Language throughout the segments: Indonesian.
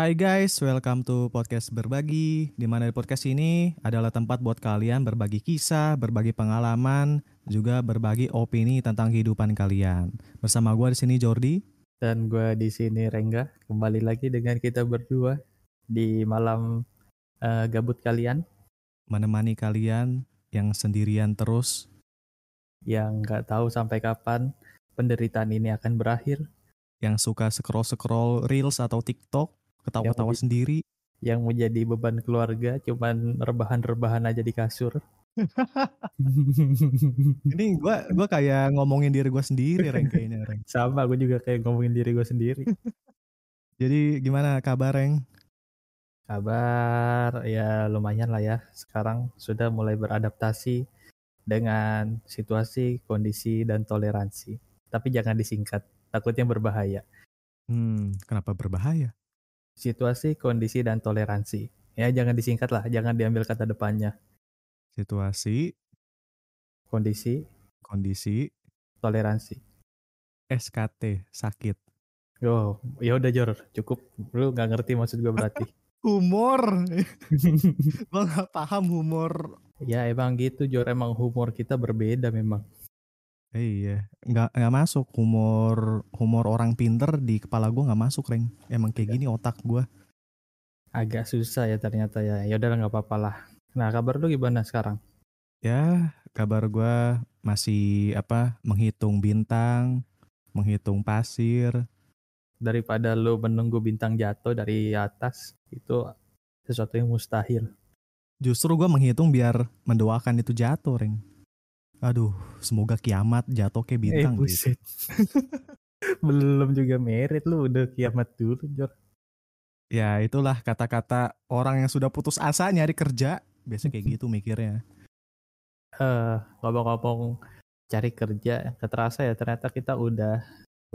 Hai guys, welcome to podcast berbagi. Di mana di podcast ini adalah tempat buat kalian berbagi kisah, berbagi pengalaman, juga berbagi opini tentang kehidupan kalian. Bersama gue di sini Jordi. Dan gue di sini Rengga. Kembali lagi dengan kita berdua di malam uh, gabut kalian. Menemani kalian yang sendirian terus. Yang nggak tahu sampai kapan penderitaan ini akan berakhir. Yang suka scroll-scroll reels atau TikTok ketawa-tawa sendiri. yang menjadi beban keluarga cuman rebahan-rebahan aja di kasur. Ini gue gua kayak ngomongin diri gue sendiri Reng kayaknya Reng. Sama gue juga kayak ngomongin diri gue sendiri. Jadi gimana kabar Reng? Kabar ya lumayan lah ya. Sekarang sudah mulai beradaptasi dengan situasi kondisi dan toleransi. Tapi jangan disingkat takutnya berbahaya. Hmm kenapa berbahaya situasi, kondisi, dan toleransi. Ya, jangan disingkat lah, jangan diambil kata depannya. Situasi, kondisi, kondisi, toleransi. SKT, sakit. Oh, ya udah Jor, cukup. Lu nggak ngerti maksud gue berarti. humor. gue nggak paham humor. Ya emang gitu Jor, emang humor kita berbeda memang. Iya, nggak nggak masuk humor humor orang pinter di kepala gue nggak masuk, Reng. Emang kayak gini otak gue. Agak susah ya ternyata ya. Ya udah nggak apa-apa lah. Nah kabar lu gimana sekarang? Ya kabar gue masih apa menghitung bintang, menghitung pasir. Daripada lu menunggu bintang jatuh dari atas itu sesuatu yang mustahil. Justru gue menghitung biar mendoakan itu jatuh, Reng. Aduh, semoga kiamat jatuh kayak bintang eh, buset. gitu. Belum juga merit lu udah kiamat dulu, Jor. Ya, itulah kata-kata orang yang sudah putus asa nyari kerja. Biasa kayak gitu mikirnya. Eh, uh, ngomong-ngomong cari kerja, keterasa ya ternyata kita udah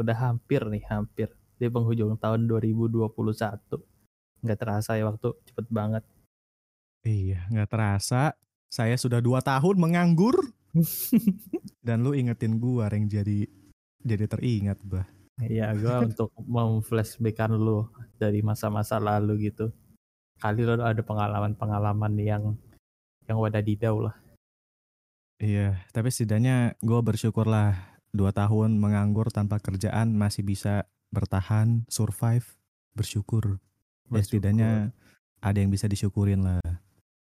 udah hampir nih, hampir di penghujung tahun 2021. Nggak terasa ya waktu cepet banget. Iya, nggak terasa. Saya sudah dua tahun menganggur. Dan lu ingetin gua yang jadi jadi teringat bah. Iya, gua untuk memflashbackan lu dari masa-masa lalu gitu. Kali lu ada pengalaman-pengalaman yang yang wadadidau lah. Iya, tapi setidaknya gue bersyukur lah dua tahun menganggur tanpa kerjaan masih bisa bertahan, survive, bersyukur. bersyukur. Ya setidaknya ada yang bisa disyukurin lah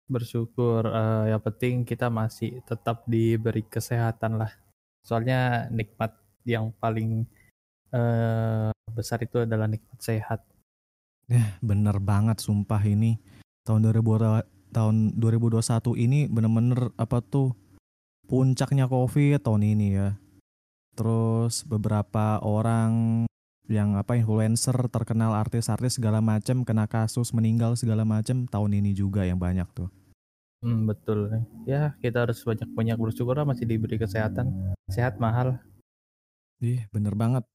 bersyukur uh, yang penting kita masih tetap diberi kesehatan lah. Soalnya nikmat yang paling uh, besar itu adalah nikmat sehat. Ya bener banget sumpah ini. Tahun 2000 tahun 2021 ini bener-bener apa tuh puncaknya covid tahun ini ya. Terus beberapa orang yang apa influencer terkenal artis-artis segala macam kena kasus meninggal segala macam tahun ini juga yang banyak tuh Hmm, betul. Ya, kita harus banyak-banyak bersyukur lah masih diberi kesehatan. Sehat mahal. Ih, bener banget.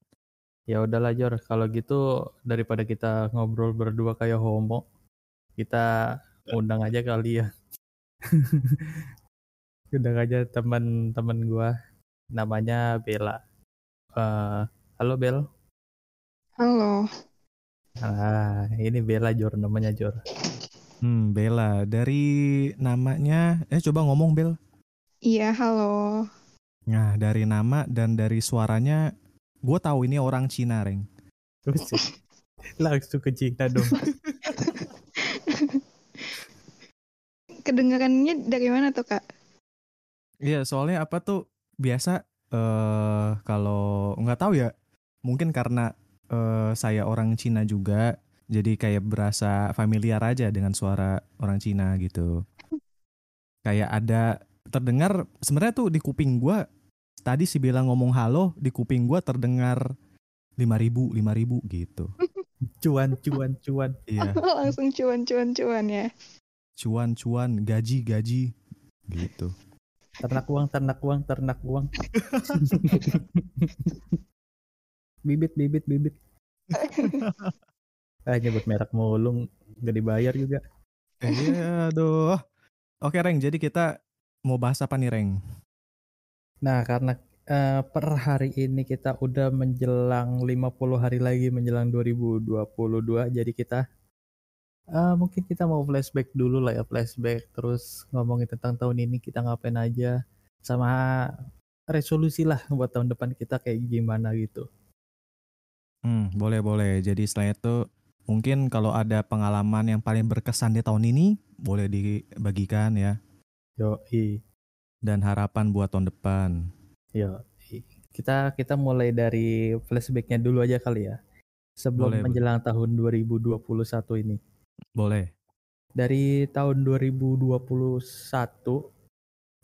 Ya udahlah Jor, kalau gitu daripada kita ngobrol berdua kayak homo, kita undang aja kali ya. undang aja teman-teman gua namanya Bella. Uh, halo Bel. Halo. Ah, ini Bella Jor namanya Jor. Hmm, Bella. Dari namanya, eh coba ngomong Bel. Iya, halo. Nah, dari nama dan dari suaranya, gue tahu ini orang Cina, Reng. Langsung ke Cina dong. Kedengarannya dari mana tuh, Kak? Iya, soalnya apa tuh biasa eh uh, kalau nggak tahu ya, mungkin karena uh, saya orang Cina juga, jadi kayak berasa familiar aja dengan suara orang Cina gitu. Kayak ada terdengar sebenarnya tuh di kuping gue tadi si bilang ngomong halo di kuping gue terdengar lima ribu lima ribu gitu. Cuan cuan cuan. Iya. Langsung cuan cuan cuan ya. Cuan cuan gaji gaji gitu. Ternak uang ternak uang ternak uang. bibit bibit bibit. Ah nyebut merek mulung gak dibayar juga. Iya, aduh. Oke, Reng. Jadi kita mau bahas apa nih, Reng? Nah, karena uh, per hari ini kita udah menjelang 50 hari lagi menjelang 2022, jadi kita Eh, mungkin kita mau flashback dulu lah ya, flashback terus ngomongin tentang tahun ini kita ngapain aja sama resolusi lah buat tahun depan kita kayak gimana gitu. Hmm, boleh boleh. Jadi setelah itu mungkin kalau ada pengalaman yang paling berkesan di tahun ini boleh dibagikan ya. Yo, Dan harapan buat tahun depan. Yo, kita kita mulai dari flashbacknya dulu aja kali ya. Sebelum Boleh, menjelang tahun 2021 ini. Boleh. Dari tahun 2021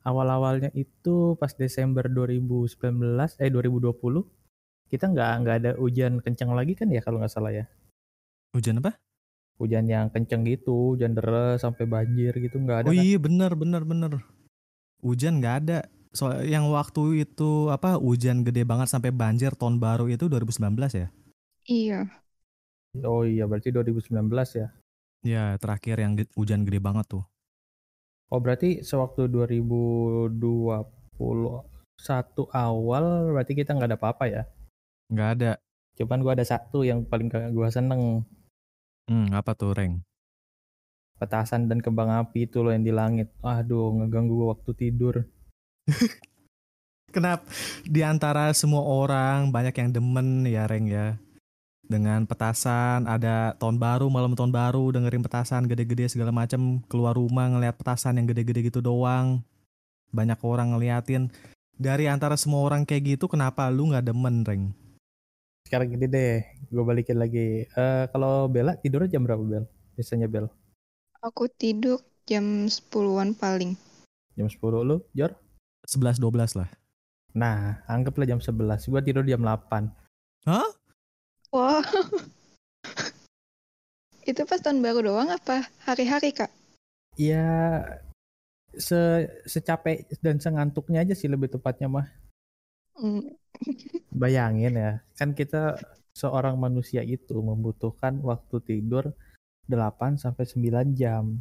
awal-awalnya itu pas Desember 2019 eh 2020 kita nggak nggak ada hujan kencang lagi kan ya kalau nggak salah ya. Hujan apa? Hujan yang kencang gitu, hujan deras sampai banjir gitu nggak ada. oh kan? iya bener bener bener. Hujan nggak ada. Soal yang waktu itu apa hujan gede banget sampai banjir tahun baru itu 2019 ya? Iya. Oh iya berarti 2019 ya. Ya terakhir yang ge- hujan gede banget tuh. Oh berarti sewaktu 2021 awal berarti kita nggak ada apa-apa ya. Nggak ada. Cuman gua ada satu yang paling gak gua seneng. Hmm, apa tuh Reng? Petasan dan kembang api itu loh yang di langit. Aduh ngeganggu gua waktu tidur. Kenapa di antara semua orang banyak yang demen ya Reng ya dengan petasan ada tahun baru malam tahun baru dengerin petasan gede-gede segala macam keluar rumah ngeliat petasan yang gede-gede gitu doang banyak orang ngeliatin dari antara semua orang kayak gitu kenapa lu nggak demen Reng Sekarang gini deh, gue balikin lagi. Eh kalau Bella tidurnya jam berapa Bel? Biasanya Bel? Aku tidur jam 10-an paling. Jam 10 lu, Jor? 11-12 lah Nah, anggaplah jam 11. Gua tidur jam 8. Hah? Wah. Itu pas tahun baru doang apa hari-hari, Kak? Ya se secapek dan sengantuknya aja sih lebih tepatnya mah. Hmm. Bayangin ya, kan kita seorang manusia itu membutuhkan waktu tidur 8 sampai 9 jam.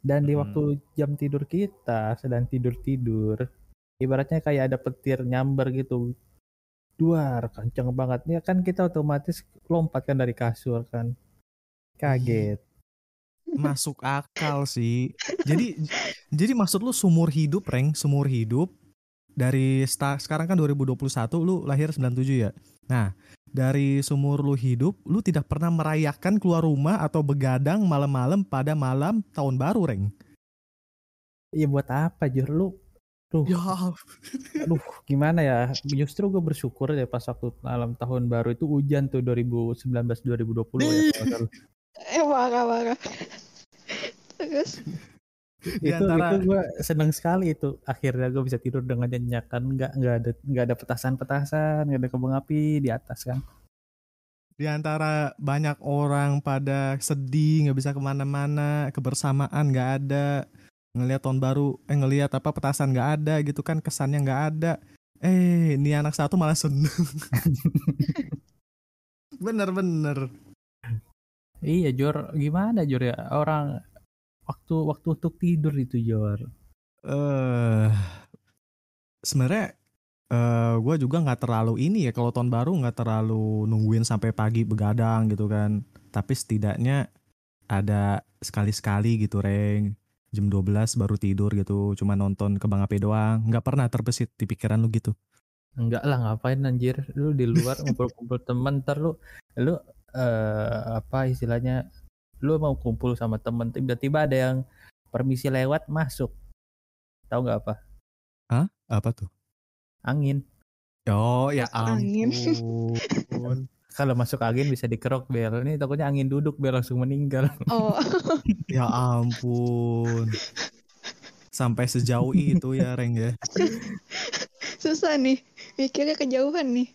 Dan di Hmm. waktu jam tidur kita sedang tidur-tidur, ibaratnya kayak ada petir nyamber gitu. Duar, kenceng banget. Ya kan kita otomatis lompat kan dari kasur kan. Kaget. masuk akal sih jadi jadi maksud lu sumur hidup Reng sumur hidup dari sta- sekarang kan 2021 lu lahir 97 ya nah dari sumur lu hidup lu tidak pernah merayakan keluar rumah atau begadang malam-malam pada malam tahun baru Reng Iya buat apa Jur? Lu Tuh, ya aduh gimana ya? Justru gue bersyukur ya pas waktu malam tahun baru itu hujan tuh 2019 2020 ya. Eh, parah, parah. Terus, Di itu antara- itu gue seneng sekali itu. Akhirnya gue bisa tidur dengan nyenyak kan. Nggak nggak ada nggak ada petasan petasan nggak ada kembang api di atas kan. Di antara banyak orang pada sedih nggak bisa ke mana-mana kebersamaan nggak ada ngelihat tahun baru eh ngelihat apa petasan nggak ada gitu kan kesannya nggak ada. Eh ini anak satu malah seneng. Bener-bener. Iya Jor. Gimana Jor ya? Orang waktu waktu untuk tidur itu Jor. Eh sebenarnya eh gue juga nggak terlalu ini ya kalau tahun baru nggak terlalu nungguin sampai pagi begadang gitu kan. Tapi setidaknya ada sekali-sekali gitu reng. Jam 12 baru tidur gitu cuma nonton kembang api doang. Nggak pernah terbesit di pikiran lu gitu. Enggak lah ngapain anjir. Lu di luar ngumpul-kumpul temen ntar lu lu eh apa istilahnya lu mau kumpul sama temen tiba-tiba ada yang permisi lewat masuk. Tahu nggak apa? Apa tuh? Angin. Oh ya angin. ampun. Kalau masuk angin bisa dikerok bel. Ini takutnya angin duduk bel langsung meninggal. Oh, ya ampun. Sampai sejauh itu ya reng ya. Susah nih. Mikirnya kejauhan nih.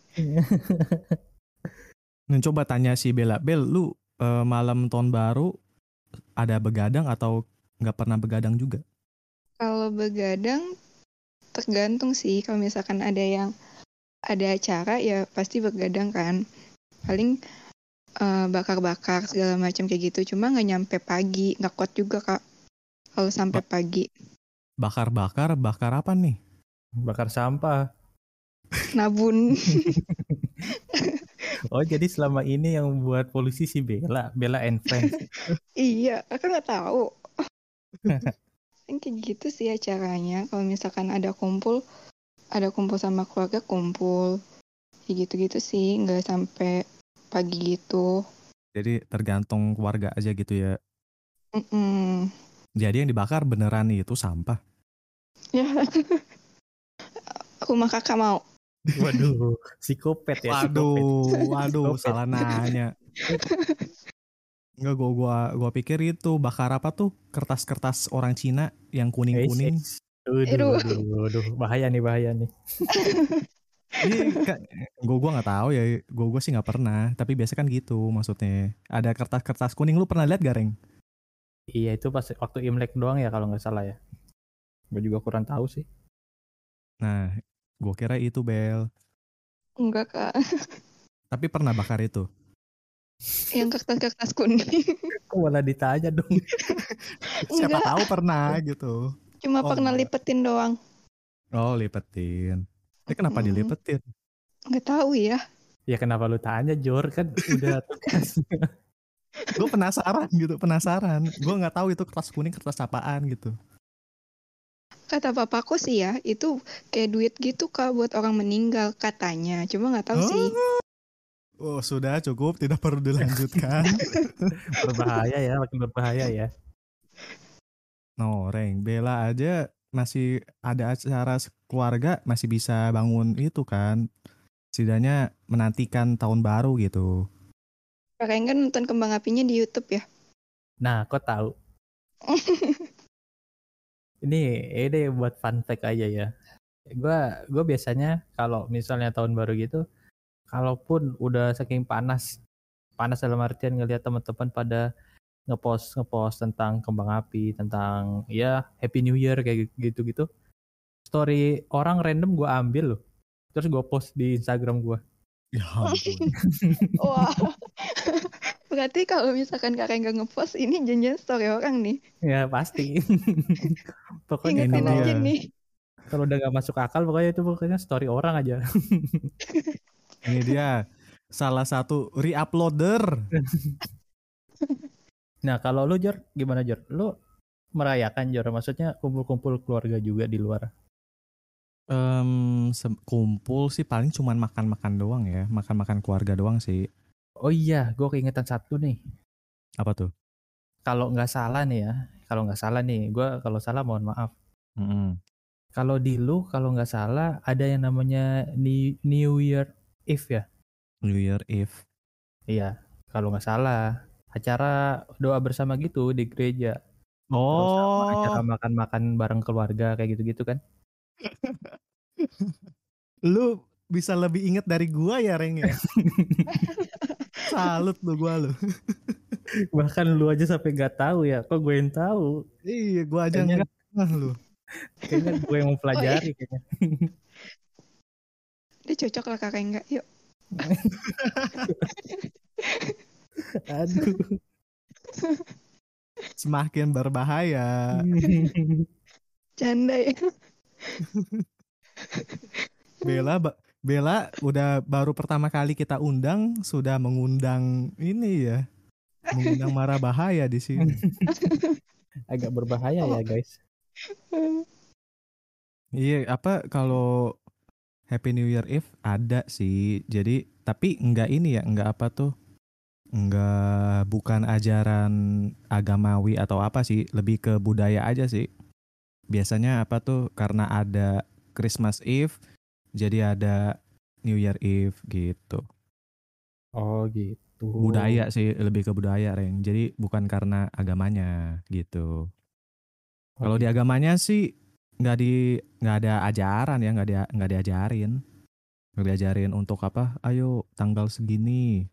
Nah, coba tanya si Bella, Bel, lu eh, malam tahun baru ada begadang atau nggak pernah begadang juga? Kalau begadang, tergantung sih. Kalau misalkan ada yang ada acara, ya pasti begadang kan. Paling eh, bakar-bakar segala macam kayak gitu. Cuma nggak nyampe pagi, nggak kuat juga kak. Kalau sampai pagi, Bakar-bakar, bakar apa nih? bakar sampah nabun. Oh jadi selama ini yang buat polisi si Bella, Bella and Friends. Iya, aku nggak tahu. Kan kayak gitu sih acaranya. Kalau misalkan ada kumpul, ada kumpul sama keluarga kumpul. Kayak gitu-gitu sih, nggak sampai pagi gitu. Jadi tergantung keluarga aja gitu ya. Mm-mm. Jadi yang dibakar beneran itu sampah. Ya. Rumah kakak mau. Waduh, psikopat ya. psikopat. Waduh, waduh, Psikopat. salah nanya. Enggak, gua gua gua pikir itu bakar apa tuh kertas-kertas orang Cina yang kuning-kuning. Eish, eish. Aduh. Aduh, aduh, aduh, bahaya nih, bahaya nih. Iya, Kak. gua gua nggak tahu ya. Gua gua sih nggak pernah. Tapi biasa kan gitu maksudnya. Ada kertas-kertas kuning. Lu pernah lihat gareng? Iya itu pas waktu Imlek doang ya kalau nggak salah ya. Gue juga kurang tahu sih. Nah, gua kira itu Bel. Enggak kak. Tapi pernah bakar itu. Yang kertas-kertas kuning. Kok malah ditanya dong? Siapa Enggak. tahu pernah gitu. Cuma Oh, pernah enggak. lipetin doang. Oh, lipetin. Ini kenapa Mm-mm. dilipetin? Nggak tahu ya. Ya kenapa lu tanya Jor kan udah tugas. Gue penasaran gitu, penasaran. Gue nggak tahu itu kertas kuning kertas apaan gitu. Kata papaku sih ya, itu kayak duit gitu kak buat orang meninggal katanya. Cuma nggak tahu sih. Oh sudah cukup, tidak perlu dilanjutkan. berbahaya ya, makin berbahaya ya. Noreng, Bella aja masih ada acara keluarga masih bisa bangun itu kan. Setidaknya menantikan tahun baru gitu. Kalian kan nonton kembang apinya di YouTube ya. Nah, kok tahu? Ini ini buat fun fact aja ya. Gua gua biasanya kalau misalnya tahun baru gitu, kalaupun udah saking panas, panas dalam artian ngelihat teman-teman pada ngepost ngepost tentang kembang api, tentang ya Happy New Year kayak gitu-gitu. Story orang random gua ambil loh. Terus gua post di Instagram gua. Ya ampun. Wah. Berarti kalau misalkan kakak nggak ngepost ini janjian story orang nih. Ya pasti. pokoknya Ingetin ini kalau aja dia. nih. kalau udah gak masuk akal pokoknya itu pokoknya story orang aja. Ini dia salah satu reuploader. Nah, kalau lu Jor, gimana Jor? Lu merayakan Jor, maksudnya kumpul-kumpul keluarga juga di luar. Se- kumpul sih paling cuman makan-makan doang ya, makan-makan keluarga doang sih. Oh iya, gue keingetan satu nih. Apa tuh? Kalau nggak salah nih ya, kalau nggak salah nih, gue kalau salah mohon maaf. Mm-mm. Kalau di lu, kalau nggak salah ada yang namanya New, Year Eve ya? New Year Eve. Iya, kalau nggak salah. Acara doa bersama gitu di gereja. Terus sama acara Oh, makan-makan bareng keluarga kayak gitu-gitu kan. lu bisa lebih inget dari gua ya Reng ya? Salut lu gua lu. Bahkan lu aja sampai nggak tahu ya, kok gue yang tahu. Iya, gua aja Kayaknya- nggak lu. Kayaknya gue yang mempelajari kayaknya. Dia cocok lah kakak enggak. Yuk. Aduh. Semakin berbahaya. Canda ya. Bella ba- Bella udah baru pertama kali kita undang sudah mengundang ini ya. Mengundang marah bahaya di sini. Agak berbahaya ya guys. Iya, apa kalau Happy New Year Eve ada sih. Jadi tapi enggak ini ya, enggak apa tuh? Enggak bukan ajaran agamawi atau apa sih, lebih ke budaya aja sih. Biasanya apa tuh karena ada Christmas Eve jadi ada New Year Eve gitu. Oh gitu. Budaya sih, lebih ke budaya, Reng. Jadi bukan karena agamanya gitu. Kalau di agamanya sih nggak di nggak ada ajaran ya nggak dia nggak diajarin nggak diajarin untuk apa ayo tanggal segini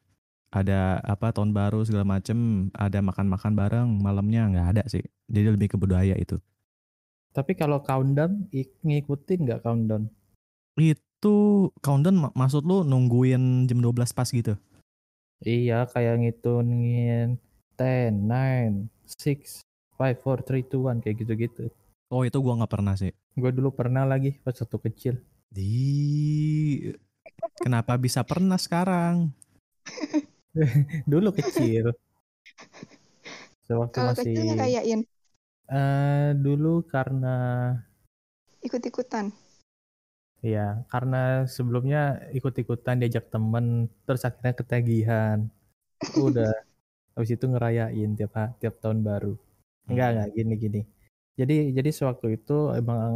ada apa tahun baru segala macem ada makan-makan bareng malamnya nggak ada sih jadi lebih ke budaya itu Tapi kalau countdown ik- ngikutin nggak countdown? Itu countdown ma- maksud lu nungguin jam 12 pas gitu Iya kayak ngitungin 10, 9, 6, 5, 4, 3, 2, 1 kayak gitu-gitu. oh itu gua nggak pernah sih Gue dulu pernah lagi pas waktu kecil. di kenapa bisa pernah sekarang Dulu kecil. Sewaktu Kalau masih kecil ngerayain eh dulu karena ikut-ikutan. Ya karena sebelumnya ikut-ikutan diajak temen terus akhirnya ketagihan. Udah habis itu ngerayain tiap tiap tahun baru. Enggak enggak gini gini. Jadi jadi sewaktu itu emang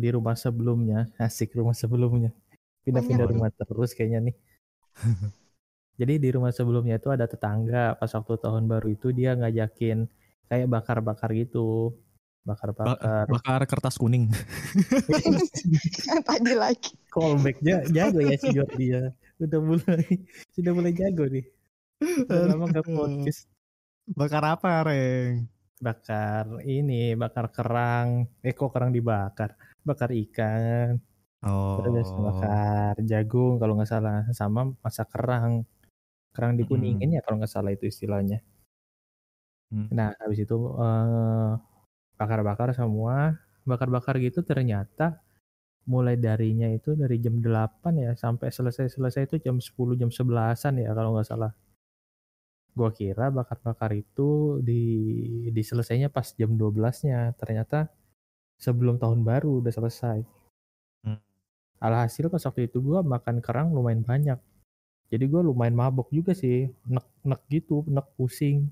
di rumah sebelumnya asik rumah sebelumnya pindah-pindah rumah terus kayaknya nih. Jadi di rumah sebelumnya itu ada tetangga pas waktu tahun baru itu dia ngajakin kayak bakar-bakar gitu. Ba- Bakar-bakar. bakar kertas kuning. Tadi lagi. Callbacknya jago ya si Jordi ya. Udah mulai sudah mulai jago nih. Udah lama gak podcast. bakar apa, Reng? Bakar ini, bakar kerang. Eh kok kerang dibakar? Bakar ikan. Oh. Terus bakar jagung kalau nggak salah. Sama masak kerang. Kerang dikuningin ya kalau nggak salah itu istilahnya. Hmm. Nah, habis itu eh, bakar-bakar semua, bakar-bakar gitu ternyata mulai darinya itu dari jam 8 ya sampai selesai-selesai itu jam 10 jam 11-an ya kalau nggak salah. Gua kira bakar-bakar itu di diselesainya pas jam 12-nya, ternyata sebelum tahun baru udah selesai. Hmm. Alhasil pas waktu itu gua makan kerang lumayan banyak. Jadi gua lumayan mabok juga sih, nek-nek gitu, nek pusing.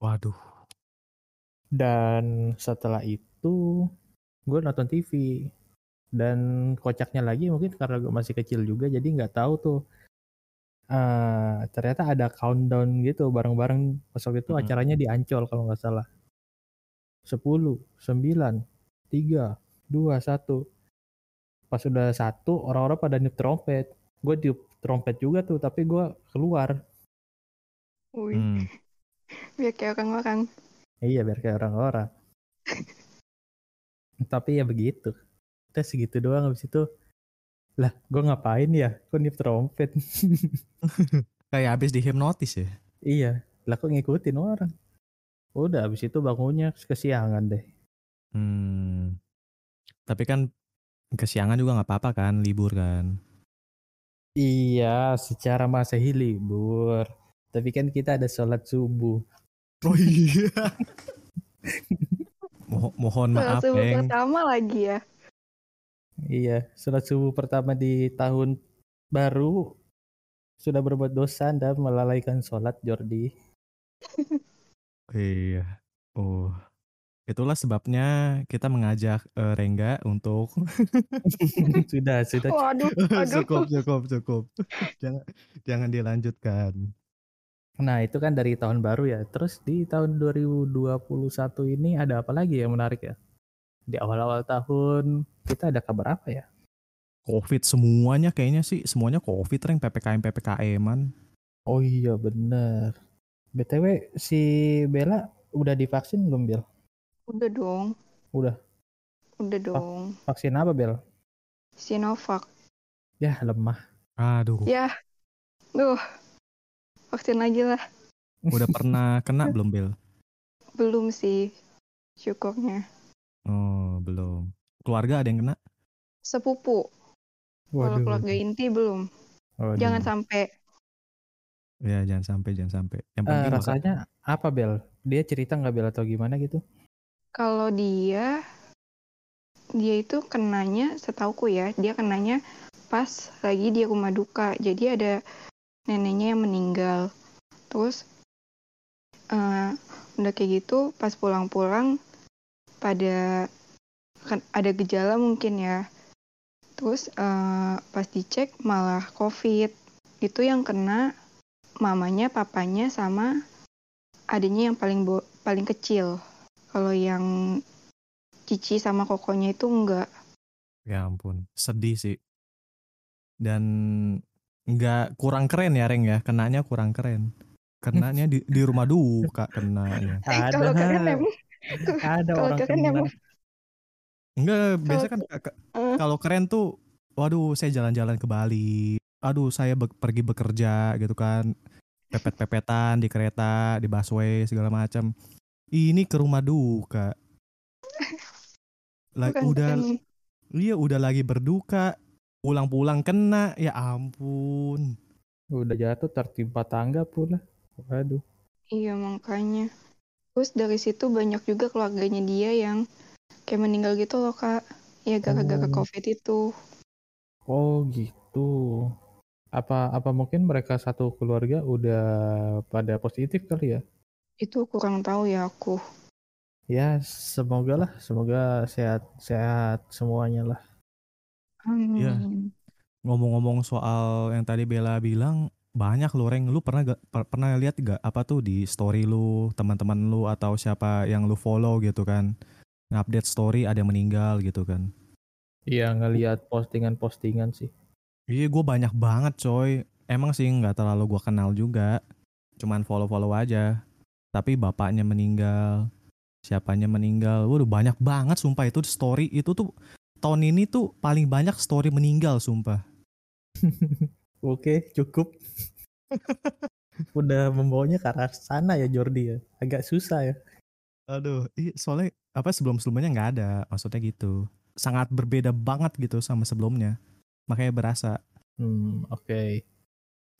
Waduh. Dan setelah itu gue nonton TV dan kocaknya lagi mungkin karena gue masih kecil juga jadi nggak tahu tuh. Eh ternyata ada countdown gitu bareng-bareng. Pas waktu itu acaranya di Ancol kalau nggak salah. 10 9 3 2 1 pas udah satu orang-orang pada niup trompet. Gue tiup trompet juga tuh tapi gue keluar. Wih, Hmm. biar kayak orang-orang. Iya biar kayak orang-orang. Tapi ya begitu. Kita segitu doang habis itu. Lah gue ngapain ya? Kok niup trompet? Kayak habis dihipnotis ya. iya. Lah kok ngikutin orang? Udah habis itu bangunnya kesiangan deh. Hmm. Tapi kan kesiangan juga nggak apa-apa kan, libur kan. Iya secara masehi libur. Tapi kan kita ada sholat subuh. Oh iya. Mo- mohon maaf, Subuh Beng. pertama lagi ya. Iya sholat subuh pertama di tahun baru. Sudah berbuat dosa dan melalaikan sholat Jordi. Iya. Oh. Itulah sebabnya kita mengajak eh, Rengga untuk sudah, sudah Waduh, waduh. cukup, cukup, cukup. jangan jangan dilanjutkan. Nah itu kan dari tahun baru ya. Terus di tahun 2021 ini ada apa lagi yang menarik ya? Di awal-awal tahun kita ada kabar apa ya? Covid semuanya kayaknya sih semuanya Covid Reng PPKM PPKM-an. Oh iya bener. BTW si Bella udah divaksin belum Bel? Udah dong, Udah. udah dong. Vaksin apa Bel? Sinovac. Ya lemah. Aduh, Ya, duh, vaksin lagi lah. udah pernah kena belum Bel? Belum sih, syukurnya. Oh, belum. Keluarga ada yang kena? Sepupu, kalau keluarga inti belum. Waduh. Jangan sampai. Ya, jangan sampai, jangan sampai. Yang Eh, penting maka- rasanya apa Bel? Dia cerita nggak Bel atau gimana gitu? Kalau dia, dia itu kenanya, setauku ya, dia kenanya pas lagi di rumah duka. Jadi ada neneknya yang meninggal. Terus eh, udah kayak gitu, pas pulang-pulang pada kan ada gejala mungkin ya. Terus eh, pas dicek malah COVID. Itu yang kena mamanya, papanya, sama adiknya yang paling paling kecil. Kalau yang Cici sama kokonya itu enggak. Ya ampun, sedih sih. Dan nggak kurang keren ya Reng ya, kenanya kurang keren. Kenanya di, di rumah duka kenanya. Ada, kalau kalian emang ada kalau orang kena. emang Enggak, biasa kan Kalau- Eh. kalau keren tuh waduh saya jalan-jalan ke Bali. Aduh, saya be- pergi bekerja gitu kan. Pepet-pepetan di kereta, di busway segala macam. Ini ke rumah duka. Bukan udah keren. iya udah lagi berduka, pulang-pulang kena, ya ampun. Udah jatuh tertimpa tangga pula. Waduh. Iya makanya. Terus dari situ banyak juga keluarganya dia yang kayak meninggal gitu loh kak. Ya gara-gara Oh. covid itu. Oh gitu. Apa apa mungkin mereka satu keluarga udah pada positif kali ya? Itu kurang tahu ya aku. Ya semoga lah, semoga sehat sehat semuanya lah. Amin. Iya. Ngomong-ngomong soal yang tadi Bella bilang, banyak lu Reng. Lu pernah gak, per- pernah lihat gak apa tuh di story lu, teman-teman lu atau siapa yang lu follow gitu kan? Ngupdate story ada yang meninggal gitu kan. Iya ngelihat postingan-postingan sih. Iya gue banyak banget coy. Emang sih nggak terlalu gue kenal juga. Cuman follow-follow aja. Tapi bapaknya meninggal. Siapanya meninggal. Waduh banyak banget sumpah itu story. Itu tuh tahun ini tuh paling banyak story meninggal sumpah. Oke cukup. Udah membawanya ke arah sana ya Jordi ya. Agak susah ya. Aduh, iya, soalnya apa sebelum-sebelumnya nggak ada, maksudnya gitu. Sangat berbeda banget gitu sama sebelumnya. Makanya berasa. Hmm oke.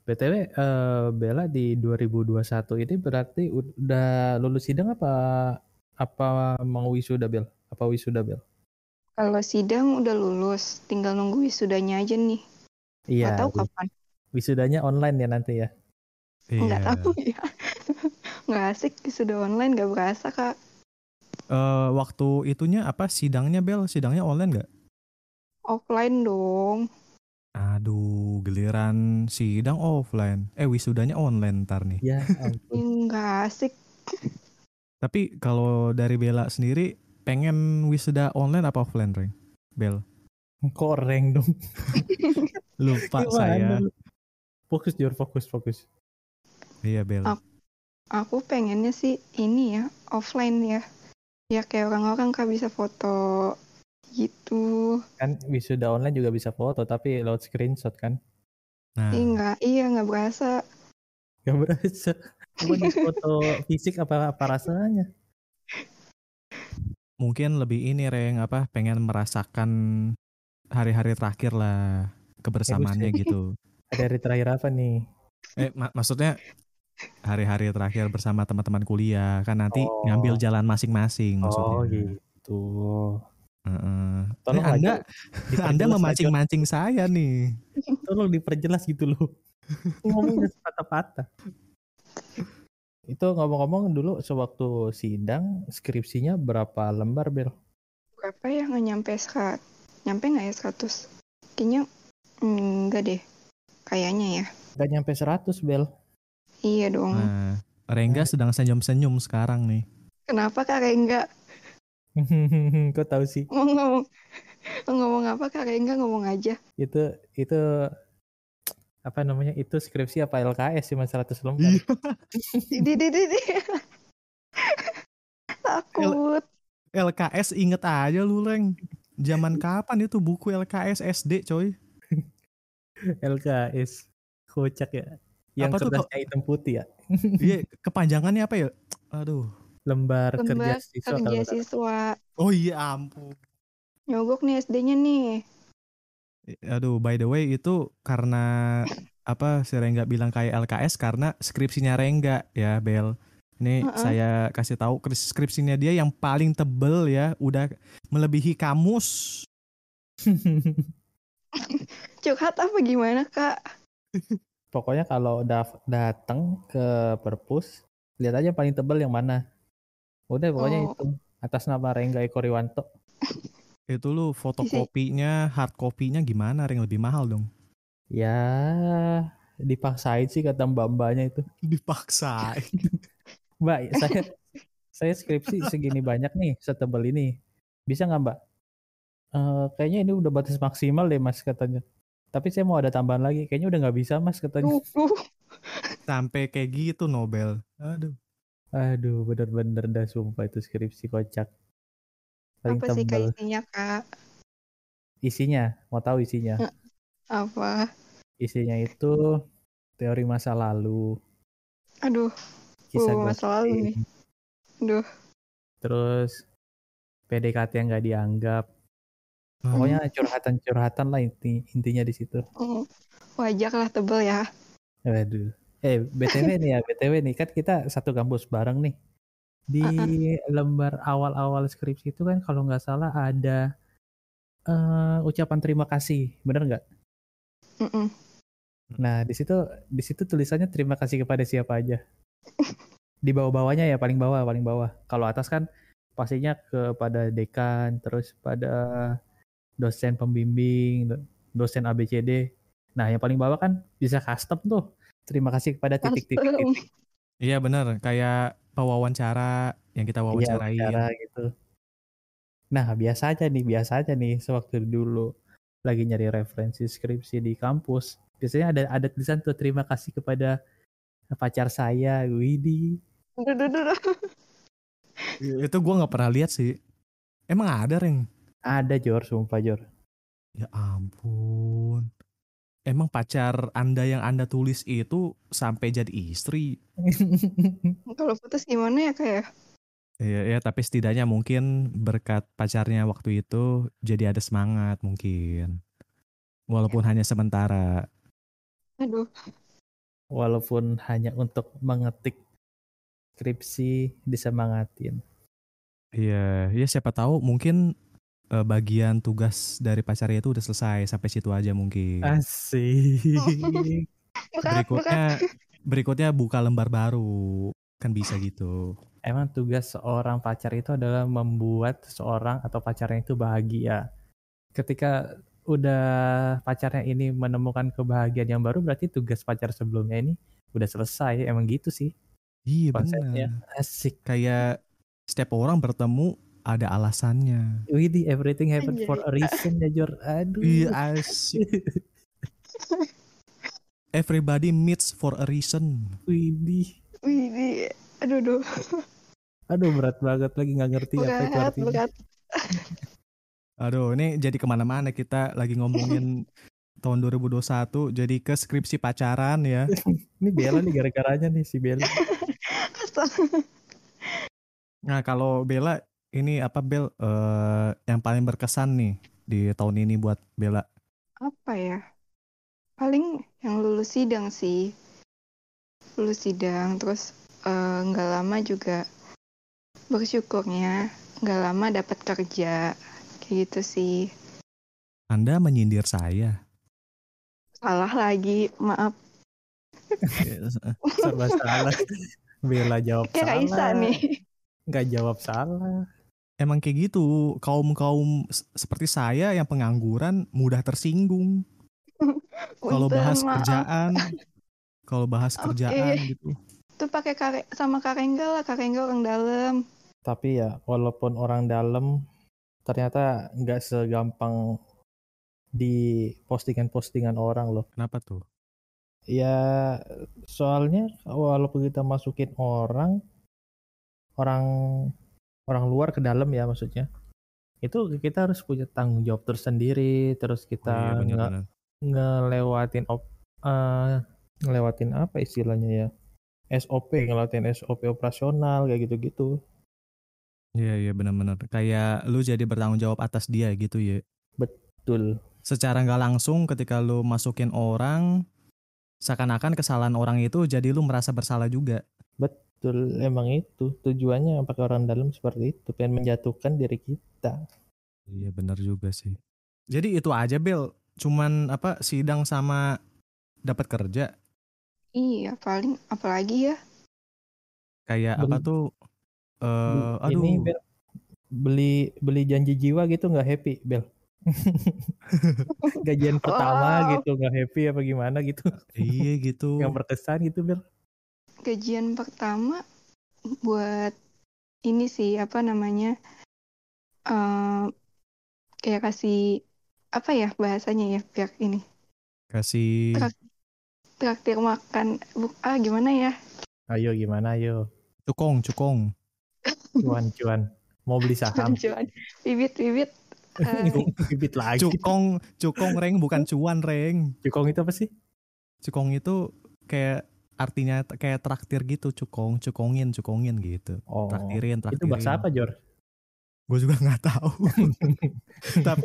BTW eh, Bella di 2021 ini berarti udah lulus sidang apa apa mau wisuda Bel? Apa wisuda Bel? Kalau sidang udah lulus, tinggal nunggu wisudanya aja nih. Iya. Nggak tahu kapan. Wisudanya online ya nanti ya. Nggak Iya. tahu ya. Nggak asik wisuda online nggak berasa kak. Eh, waktu itunya apa sidangnya Bel? Sidangnya online nggak? Offline dong. Aduh, giliran sidang offline. Eh, wisudanya online ntar nih. Ya ampun. Ih, Nggak asik. Tapi kalau dari Bella sendiri, pengen wisuda online apa offline, Reng? Bel, Koreng dong. lupa Gimana saya. lu? Fokus Jor, fokus, fokus. Iya, Bel. Ap- Aku pengennya sih ini ya, offline ya. Ya kayak orang-orang kak bisa foto gitu. Kan wisuda online juga bisa foto tapi lewat screenshot kan. Nah, Ih nggak, iya nggak berasa. Gak berasa. Di foto fisik apa apa rasanya? Mungkin lebih ini, Reng, apa pengen merasakan hari-hari terakhir lah kebersamaannya gitu. Ada hari terakhir apa nih? Eh, mak- maksudnya hari-hari terakhir bersama teman-teman kuliah kan nanti Oh. ngambil jalan masing-masing maksudnya. Oh gitu. Tolong Eh, anda, anda memancing-mancing saya nih. Tolong diperjelas gitu loh. Ngomongnya sepatah-patah. Itu ngomong-ngomong dulu sewaktu sidang skripsinya berapa lembar Bel? Berapa ya nggak nyampe sekat? Nyampe nggak ya 100? Kayaknya mm, enggak deh. Kayaknya ya. Gak nyampe 100 Bel. Iya dong. Nah, Rengga sedang senyum-senyum sekarang nih. Kenapa kak Rengga? Kok tahu sih? Ngomong-ngomong ngomong apa kak Rengga ngomong aja. Itu itu apa namanya? Itu skripsi apa LKS cuma 100 lembar. Iya. Di di di di. Takut. LKS inget aja lu, Reng. Zaman kapan itu buku LKS SD, coy? LKS kocak ya. Yang Apa tuh, kertasnya hitam putih ya. Iya, kepanjangannya apa ya? Aduh. Lembar, kerja Lembar siswa kerja nggak salah. siswa. Oh iya ampun. Nyogok nih SD-nya nih. Aduh, by the way itu karena apa si Rengga bilang kayak LKS karena skripsinya Rengga ya, Bel. Ini Heeh. saya kasih tahu kris- skripsinya dia yang paling tebel ya, udah melebihi kamus. Curhat apa gimana kak? Pokoknya kalau daf- datang ke perpus, lihat aja paling tebal yang mana. Udah pokoknya Oh. itu atas nama Rengga Eko Riwanto. Itu lu fotokopinya, hard copy-nya gimana, Reng? Lebih mahal dong. Ya dipaksain sih kata mbak-mbaknya itu. Dipaksa. Mbak, saya saya skripsi segini banyak nih, setebal ini. Bisa nggak Mbak? "Eh, kayaknya ini udah batas maksimal deh Mas katanya. Tapi saya mau ada tambahan lagi. Kayaknya udah nggak bisa Mas katanya. Duh. Sampai kayak gitu Nobel. Aduh. Aduh, bener-bener dah sumpah itu skripsi kocak. Paling Apa sih kak isinya kak? Isinya, mau tahu isinya? Apa? Isinya itu teori masa lalu, Aduh, kisah Uh, masa lalu nih. Duh. terus PDKT yang nggak dianggap. Hmm. Pokoknya curhatan-curhatan lah inti, intinya di situ. Oh, wajar lah tebel ya. Waduh. Eh, BTW nih ya, BTW nih kan kita satu kampus bareng nih. Di lembar awal-awal skripsi itu kan kalau nggak salah ada eh, ucapan terima kasih, bener nggak? Mm-mm. Nah, di situ di situ tulisannya terima kasih kepada siapa aja. Di bawah-bawahnya ya paling bawah, paling bawah. Kalau atas kan pastinya kepada dekan, terus pada dosen pembimbing, do- dosen ABCD. Nah, yang paling bawah kan bisa custom tuh. Terima kasih kepada titik-titik. Iya benar, kayak pewawancara yang kita Iya, wawancarain. wawancara gitu. Nah, biasa aja nih, biasa aja nih sewaktu dulu lagi nyari referensi skripsi di kampus. Biasanya ada ada tulisan tuh terima kasih kepada pacar saya, Widi. Duh, duh, duh, duh. Itu gua nggak pernah lihat sih. Emang ada, Reng? Ada Jor, sumpah Jor. Ya ampun. Emang pacar Anda yang Anda tulis itu sampai jadi istri? Kalau putus gimana ya kayak? Iya, ya, tapi setidaknya mungkin berkat pacarnya waktu itu jadi ada semangat mungkin. Walaupun hanya sementara. Aduh, Walaupun hanya untuk mengetik skripsi disemangatin. Iya, ya siapa tahu mungkin eh, bagian tugas dari pacarnya itu udah selesai sampai situ aja mungkin. Asik. Berikutnya berikutnya buka lembar baru. Kan bisa gitu. Emang tugas seorang pacar itu adalah membuat seorang atau pacarnya itu bahagia. Ketika udah pacarnya ini menemukan kebahagiaan yang baru, berarti tugas pacar sebelumnya ini udah selesai. Emang gitu sih Iya benar. Asik. Kayak setiap orang bertemu ada alasannya. Widih, everything happen for a reason ya Jor. Aduh. Iya asik. Everybody meets for a reason. Widih. Wih, wih. aduh, aduh. Aduh berat banget lagi nggak ngerti apa itu Berat, artinya. berat. Aduh, ini jadi ke mana-mana kita lagi ngomongin tahun 2021 jadi ke skripsi pacaran ya. Ini Bella nih gara-garanya nih si Bella. Astaga. Nah kalau Bella ini apa Bel eh, yang paling berkesan nih di tahun ini buat Bella? Apa ya? Paling yang lulus sidang sih. Lulus sidang, terus eh, nggak lama juga bersyukurnya nggak lama dapat kerja. Kayak gitu sih. Anda menyindir saya. Salah lagi, maaf. Serba salah. Bella jawab Kayak salah. nih. Nggak jawab salah. Emang kayak gitu, kaum-kaum s- seperti saya yang pengangguran mudah tersinggung kalau bahas maaf. kerjaan. Kalau bahas Oke. kerjaan gitu. Tuh pakai kare sama Karengga lah, Karengga orang dalam. Tapi ya walaupun orang dalam ternyata nggak segampang di postingan-postingan orang loh. Kenapa tuh? Ya soalnya walaupun kita masukin orang orang orang luar ke dalam ya maksudnya. Itu kita harus punya tanggung jawab tersendiri, terus Oh, iya kita nge- ngelewatin op- eh, ngelewatin apa istilahnya ya? SOP, ngelewatin SOP operasional kayak gitu-gitu. Iya iya benar-benar. Kayak lu jadi bertanggung jawab atas dia gitu ya. Betul. Secara nggak langsung ketika lu masukin orang, seakan-akan kesalahan orang itu jadi lu merasa bersalah juga. Betul, emang itu tujuannya pakai orang dalam seperti itu, pengen menjatuhkan diri kita. Iya benar juga sih. Jadi itu aja Bel, cuman apa sidang sama dapat kerja Iya, paling apalagi ya? kayak apa Beli- tuh eh aduh Ini Bel, beli beli janji jiwa gitu nggak happy, Bel? Gajian pertama Wow. gitu nggak happy apa gimana gitu? iya gitu. Yang berkesan gitu, Bel? Gajian pertama buat ini sih apa namanya? eh kayak kasih apa ya bahasanya ya biar ini Kasih Trak- traktir makan ah gimana ya Ayo gimana, ayo. cukong cukong. Cuan, cuan. Mau beli saham? cuan bibit bibit eh, Bibit lagi. Cukong cukong reng bukan cuan reng. Cukong itu apa sih? Cukong itu kayak artinya kayak traktir gitu cukong cukongin cukongin gitu. Oh, Traktirin traktirin. itu bahasa apa, Jor? Gue juga nggak tahu. Tapi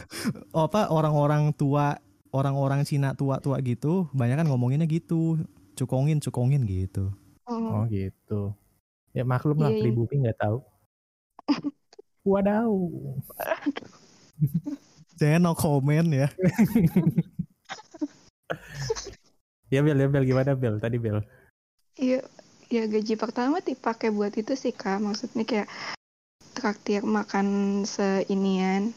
apa orang-orang tua orang-orang Cina tua-tua gitu, banyak kan ngomonginnya gitu, cukongin, cukongin gitu. Oh Oh, gitu. Ya maklum lah Iya, iya. pribumi nggak tahu. Wadaw. Saya no comment ya. Ya Bel, ya Bel gimana Bel? Tadi Bel. iya, ya gaji pertama dipakai buat itu sih kak. Maksudnya kayak traktir makan seinian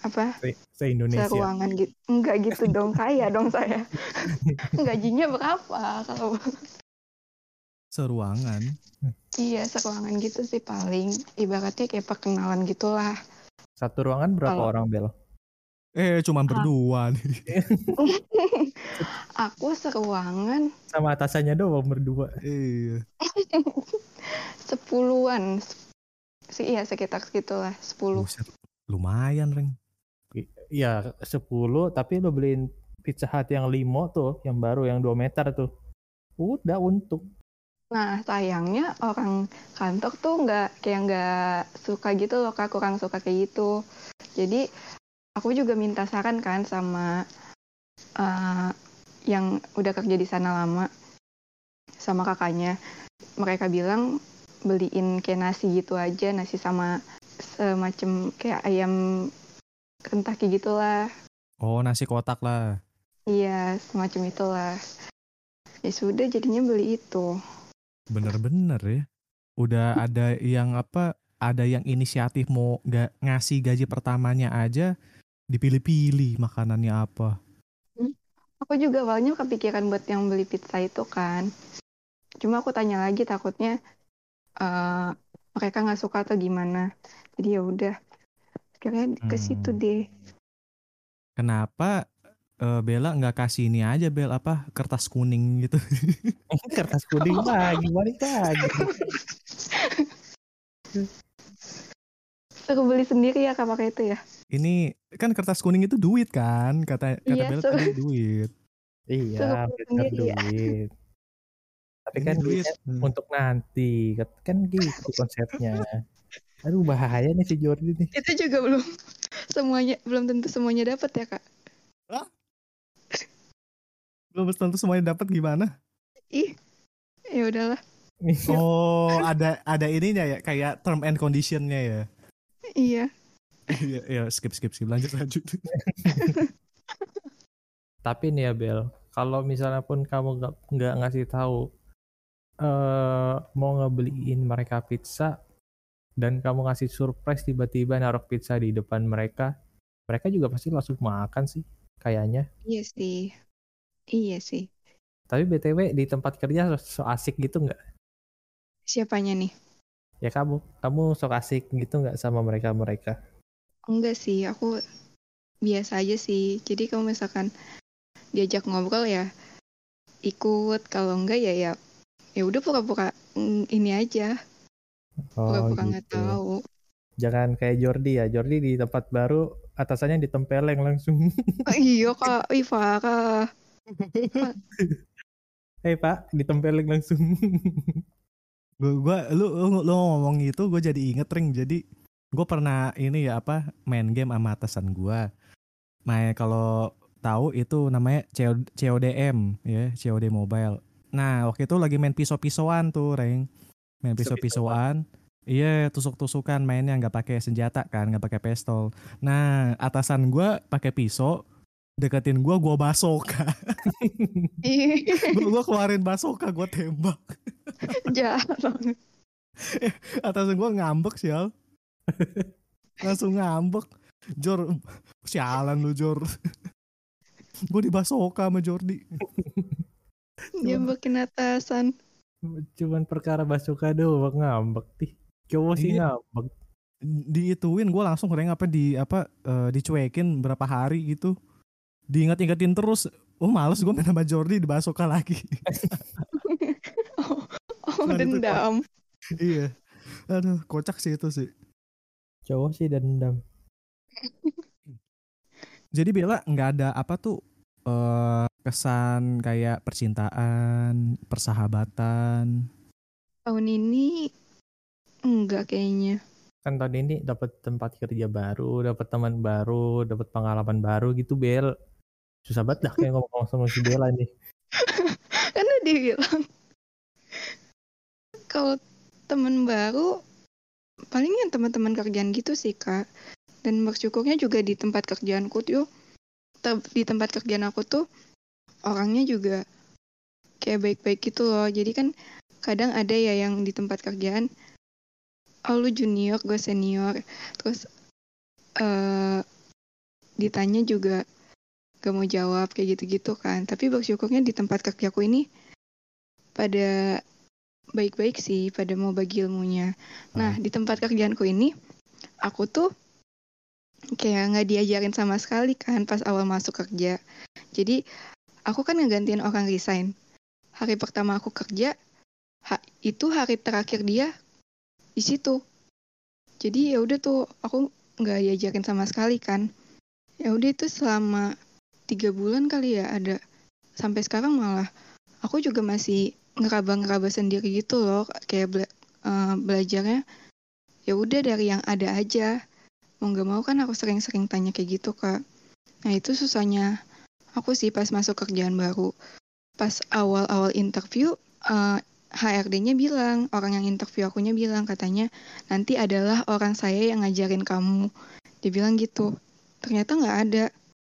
apa Se, se Indonesia. seruangan gitu. Enggak gitu dong, kaya dong saya. Gajinya berapa kalau Seruangan. iya seruangan gitu sih paling ibaratnya kayak perkenalan gitulah. Satu ruangan berapa Kalau- orang Bel? Eh, cuman berdua nih. Aku seruangan Sama atasannya doang berdua. Iya. sepuluhan. Sih iya sekitar segitulah, sepuluh. Buset, lumayan, Reng. I- Iya 10 tapi lo beliin Pizza Hut yang limo tuh, yang baru yang 2 meter tuh. Udah untung. Nah, sayangnya orang kantor tuh nggak kayak nggak suka gitu loh, Kak, kurang suka kayak gitu. Jadi, aku juga minta saran kan sama eh, yang udah kerja di sana lama, sama kakaknya. Mereka bilang beliin kayak nasi gitu aja, nasi sama semacam kayak ayam Kentucky gitulah. Oh, nasi kotak lah. Iya, semacam itulah. Ya sudah, jadinya beli itu. Bener-bener ya. Udah ada yang apa? Ada yang inisiatif mau ngasih gaji pertamanya aja dipilih-pilih makanannya apa. Aku juga awalnya kepikiran buat yang beli pizza itu kan. Cuma aku tanya lagi takutnya eh, mereka nggak suka atau gimana. Jadi ya udah. Akhirnya ke situ Hmm. deh. Kenapa eh, Bella nggak kasih ini aja Bel apa kertas kuning gitu? Kertas kuning lagi, balik lagi. Suruh beli sendiri ya kak pakai itu ya. Ini kan kertas kuning itu duit kan? Kata kata Iya, Bella so- tadi duit. Iya, Suruh beli bener sendiri ya. duit. Tapi Ini kan duit. Hmm. untuk nanti, kan gitu konsepnya. Aduh bahaya nih si Jordi nih. Itu juga belum semuanya belum tentu semuanya dapat ya kak. Belum tentu semuanya dapat gimana? Ih, ya udahlah. Oh, ada ada ininya ya kayak term and conditionnya ya. Iya. Iya, iya, skip skip skip lanjut lanjut. Tapi nih ya Bel, kalau misalnya pun kamu nggak nggak ngasih tahu eh mau ngebeliin mereka pizza dan kamu ngasih surprise tiba-tiba naruh pizza di depan mereka, mereka juga pasti langsung makan sih kayaknya. Iya sih. Iya sih. Tapi btw di tempat kerja so, so asik gitu nggak? Siapanya nih? Ya kamu, kamu sok asik gitu nggak sama mereka mereka? Enggak sih, aku biasa aja sih. Jadi kalau misalkan diajak ngobrol ya ikut, kalau enggak ya ya ya udah pura-pura ini aja, pura-pura nggak gitu. tahu. Jangan kayak Jordi ya. Jordi di tempat baru atasannya ditempeleng langsung. Ah, iya kak, ih parah. Hei pak, ditempeleng langsung. Gua, gua lu, lu, lu ngomong gitu gue jadi inget ring jadi gue pernah ini ya apa main game sama atasan gue main kalau tahu itu namanya CO CODM ya COD mobile. Nah waktu itu lagi main pisau-pisauan tuh reng. Main pisau-pisauan. iya tusuk-tusukan mainnya nggak pakai senjata kan nggak pakai pistol. Nah atasan gue pakai pisau deketin gue gue basoka gue gua keluarin basoka gue tembak. Jahat banget. atasan gue ngambek sial langsung ngambek Jor sialan lu Jor gue dibasoka sama Jordi Dia bikin atasan. Cuman perkara basuka doang ngambek nih. Cowok sih Iya. ngambek. diituin gue langsung reng apa di apa eh, dicuekin berapa hari gitu diingat-ingatin terus oh males gue main sama Jordi dibasoka lagi Oh, oh Nah, itu dendam. iya aduh kocak sih itu sih Cowok sih dendam. jadi Bella nggak ada apa tuh eh kesan kayak percintaan persahabatan Tahun ini enggak kayaknya. Kan tahun ini dapat tempat kerja baru, dapat teman baru, dapat pengalaman baru gitu Bel. Susah banget dah kayak ngomong sama si Bella nih. Karena dia bilang kalau teman baru palingnya teman-teman kerjaan gitu sih kak. Dan bersyukurnya juga di tempat kerjaanku tuh te- di tempat kerjaan aku tuh orangnya juga kayak baik-baik gitu loh. Jadi kan kadang ada ya yang di tempat kerjaan oh lu junior gue senior terus eh ditanya juga gak mau jawab kayak gitu-gitu kan tapi bersyukurnya di tempat kerjaku ini pada baik-baik sih pada mau bagi ilmunya. Nah di tempat kerjaanku ini aku tuh kayak nggak diajarin sama sekali kan pas awal masuk kerja. Jadi aku kan ngegantiin orang resign. Hari pertama aku kerja ha- itu hari terakhir dia di situ. Jadi ya udah tuh aku nggak diajarin sama sekali kan. Ya udah itu selama tiga bulan kali ya ada. Sampai sekarang malah aku juga masih ngeraba-ngeraba sendiri gitu loh kayak bela- eh, belajarnya ya udah dari yang ada aja. Mau nggak mau kan aku sering-sering tanya kayak gitu kak. Nah itu susahnya aku sih pas masuk kerjaan baru. Pas awal-awal interview eh, HRD-nya bilang orang yang interview akunya bilang katanya nanti adalah orang saya yang ngajarin kamu. Dia bilang gitu. Ternyata nggak ada.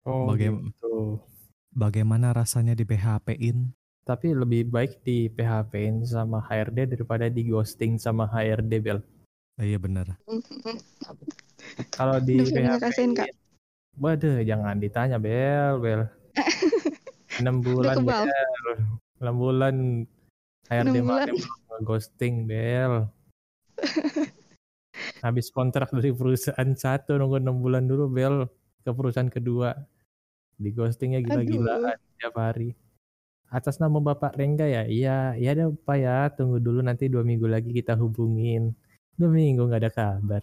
Oh Bagaim- gitu. Bagaimana rasanya di PHP-in? Tapi lebih baik di PHP-in sama HRD daripada di ghosting sama HRD Bel. Eh, iya benar. Kalau di ngerasain, PHP, Kak? waduh jangan ditanya Bel, Bel. 6 bulan. Bel. 6 bulan HRD Enam mana ghosting Bel. Habis kontrak dari perusahaan satu nunggu 6 bulan dulu Bel ke perusahaan kedua. Di ghostingnya gila-gilaan tiap hari. Atas nama Bapak Rengga ya? Iya, iya deh Pak ya. Tunggu dulu nanti dua minggu lagi kita hubungin. Dua minggu nggak ada kabar.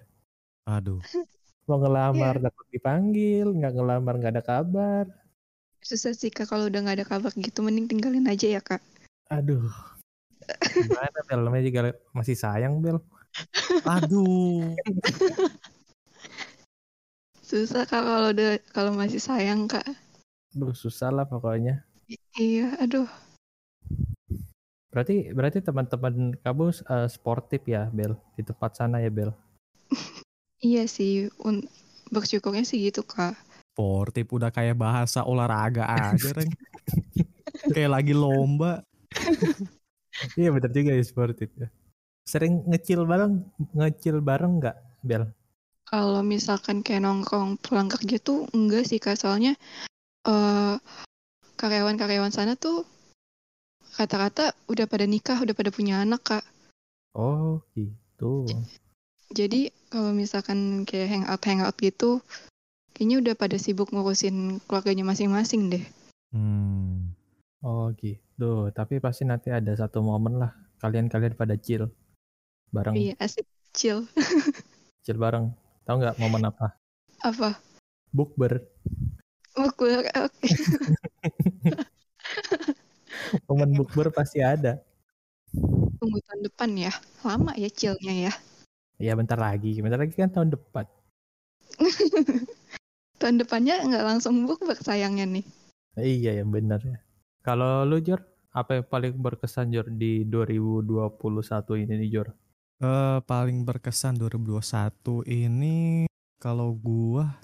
Aduh. Mau ngelamar takut dipanggil, nggak ngelamar nggak ada kabar. susah sih kak kalau udah nggak ada kabar gitu mending tinggalin aja ya kak Aduh. Gimana Bel? Namanya juga masih sayang Bel. Aduh. susah kak kalau udah kalau masih sayang kak Aduh susah lah pokoknya. Iya aduh Berarti berarti teman-teman kamu eh, sportif ya Bel di tempat sana ya Bel. iya sih un- bersyukurnya sih gitu kak Sportif udah kayak bahasa olahraga aja, Reng. kayak lagi lomba. Iya benar juga ya sportif ya. Sering ngecil bareng ngecil bareng nggak Bel? kalau misalkan kayak nongkrong pulang kerja tuh enggak sih kak soalnya eh karyawan-karyawan sana tuh rata-rata udah pada nikah udah pada punya anak kak Oh gitu. jadi kalau misalkan kayak hangout hangout gitu kayaknya udah pada sibuk ngurusin keluarganya masing-masing deh Hmm. Oh gitu. Tapi pasti nanti ada satu momen lah kalian-kalian pada chill bareng iya asik chill chill bareng. Tahu nggak momen apa? apa Bukber. Bukber oke Momen bukber pasti ada. tunggu tahun depan ya lama ya chillnya ya Iya bentar lagi, bentar lagi kan tahun depan. tahun depannya nggak langsung bukber sayangnya nih Iya yang benar ya. Kalau lu Jor, apa yang paling berkesan Jor di 2021 ini nih Jor? Eh, paling berkesan 2021 ini kalau gua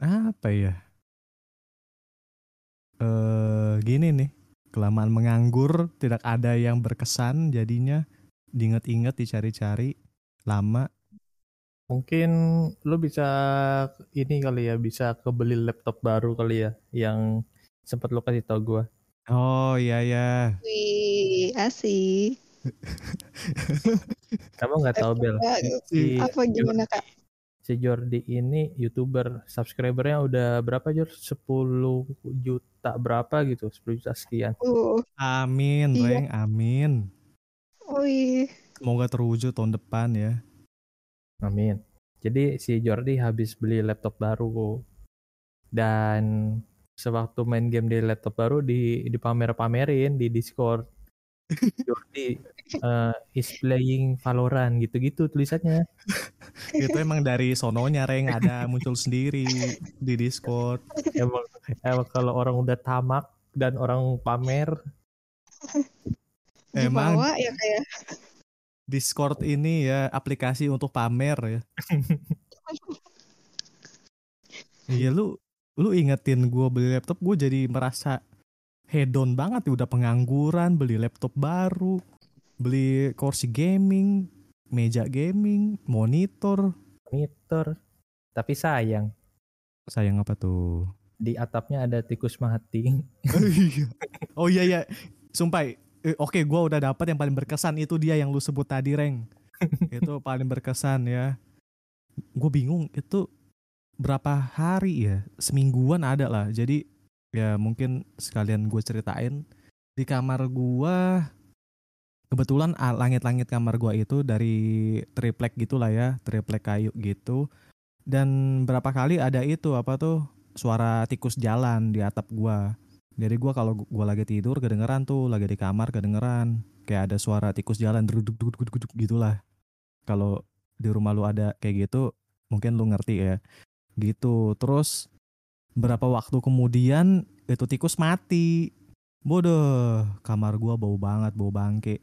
apa ya? Eh gini nih, kelamaan menganggur, tidak ada yang berkesan jadinya diinget-inget dicari-cari lama. Mungkin lu bisa ini kali ya, bisa kebeli laptop baru kali ya, yang sempat lu kasih tau gua. Oh iya ya. wih asik Kamu nggak tahu Bel? Si, apa gimana kak si Jordi ini youtuber subscribernya udah berapa Jor? 10 juta berapa gitu? 10 juta sekian. uh Amin, Iya. Reng, amin. wih Semoga terwujud tahun depan ya. Amin. Jadi si Jordi habis beli laptop baru dan sewaktu main game di laptop baru di dipamer-pamerin di Discord. Jordi uh, is playing Valorant gitu-gitu tulisannya. itu emang dari sononya Reng ada muncul sendiri di Discord. Emang, emang kalau orang udah tamak dan orang pamer emang Dibawa ya kayak Discord ini ya aplikasi untuk pamer ya. Iya lu lu ingetin gue beli laptop gue jadi merasa hedon banget ya udah pengangguran beli laptop baru beli kursi gaming meja gaming monitor. Monitor. Tapi sayang. Sayang apa tuh? Di atapnya ada tikus mati. Oh iya. Iya sumpah eh, oke gue udah dapat yang paling berkesan itu dia yang lu sebut tadi reng. Itu paling berkesan ya. Gue bingung itu berapa hari ya? Semingguan ada lah. Jadi ya mungkin sekalian gue ceritain di kamar gue kebetulan langit-langit kamar gue itu dari triplek gitulah ya triplek kayu gitu. Dan berapa kali ada itu apa tuh suara tikus jalan di atap gue jadi gue kalau gue lagi tidur kedengeran tuh lagi di kamar kedengeran. Kayak ada suara tikus jalan duduk duduk duduk duduk gitulah. Kalau di rumah lu ada kayak gitu mungkin lu ngerti ya. Gitu terus berapa waktu kemudian itu tikus mati. Bodoh kamar gua bau banget bau bangke.